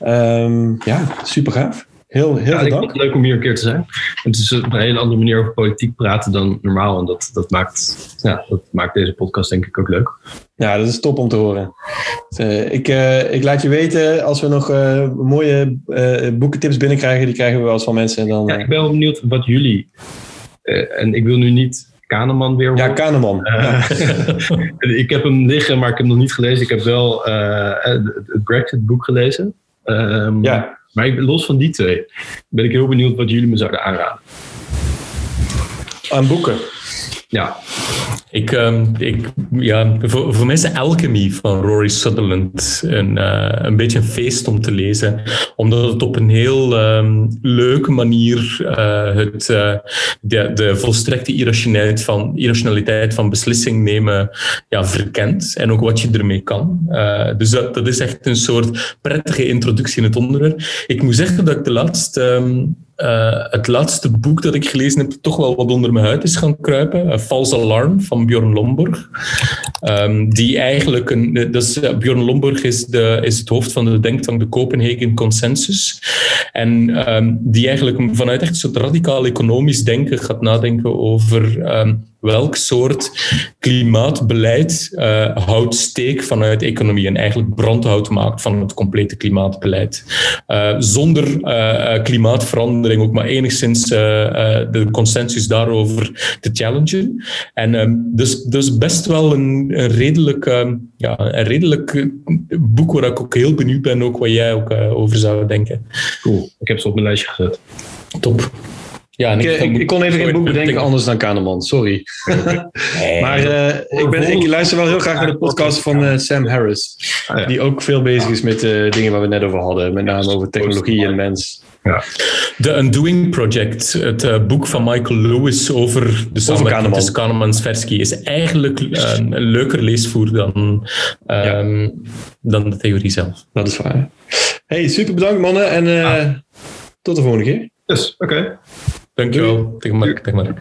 Ehm, ja, super gaaf. Heel, heel ja, veel ik vond het leuk om hier een keer te zijn. Het is op een hele andere manier over politiek praten dan normaal. En dat, dat, maakt, ja, dat maakt deze podcast denk ik ook leuk. Ja, dat is top om te horen. Eh, ik, eh, ik laat je weten als we nog eh, mooie eh, boekentips binnenkrijgen. Die krijgen we wel eens van mensen. En dan, Ja, eh, ik ben wel benieuwd wat jullie... eh, en ik wil nu niet Kahneman weer ja. Kahneman. Eh, ik heb hem liggen, maar ik heb hem nog niet gelezen. Ik heb wel eh, het Brexit-boek gelezen. Ehm, Ja. Maar ik, los van die twee ben ik heel benieuwd wat jullie me zouden aanraden. Aan boeken. Ja, Ik, ehm, ik, ja, voor, voor mij is Alchemy van Rory Sutherland een, eh, een beetje een feest om te lezen. Omdat het op een heel ehm, leuke manier eh, het, eh, de, de volstrekte irrationaliteit van, irrationaliteit van beslissing nemen ja, verkent. En ook wat je ermee kan. Dus dat, dat is echt een soort prettige introductie in het onderwerp. Ik moet zeggen dat ik de laatste... ehm, eh, het laatste boek dat ik gelezen heb, toch wel wat onder mijn huid is gaan kruipen. A False Alarm van Bjorn Lomborg. Ehm, die eigenlijk een. Is, eh, Bjorn Lomborg is, de, is het hoofd van de denktank de Copenhagen Consensus. En ehm, die eigenlijk vanuit echt soort radicaal economisch denken gaat nadenken over. ehm, welk soort klimaatbeleid eh, houdt steek vanuit economie en eigenlijk brandhout maakt van het complete klimaatbeleid. Eh, zonder eh, klimaatverandering ook maar enigszins de consensus daarover te challengen. En ehm, dus, dus best wel een, een redelijk, ehm, ja, een redelijk boek waar ik ook heel benieuwd ben ook wat jij ook over zou denken. cool. Ik heb ze op mijn lijstje gezet. Top. Ja, Ik, eh, ik, ik kon even geen boek bedenken denk- anders dan Kahneman. Sorry. Maar eh, ik, ben, ik luister wel heel graag naar de podcast van eh, Sam Harris. Ah, ja. Die ook veel bezig is met de dingen waar we net over hadden. Met name over technologie en mens. The Undoing Project, het boek van Michael Lewis over de samenwerking Kahneman. tussen Kahneman en Tversky, is eigenlijk een, een leuker leesvoer dan, ehm, dan de theorie zelf. Dat is waar. Hey, super bedankt mannen. En eh, tot de volgende keer. Dus, oké. Dankjewel. Tegen Mark. Tegen Mark.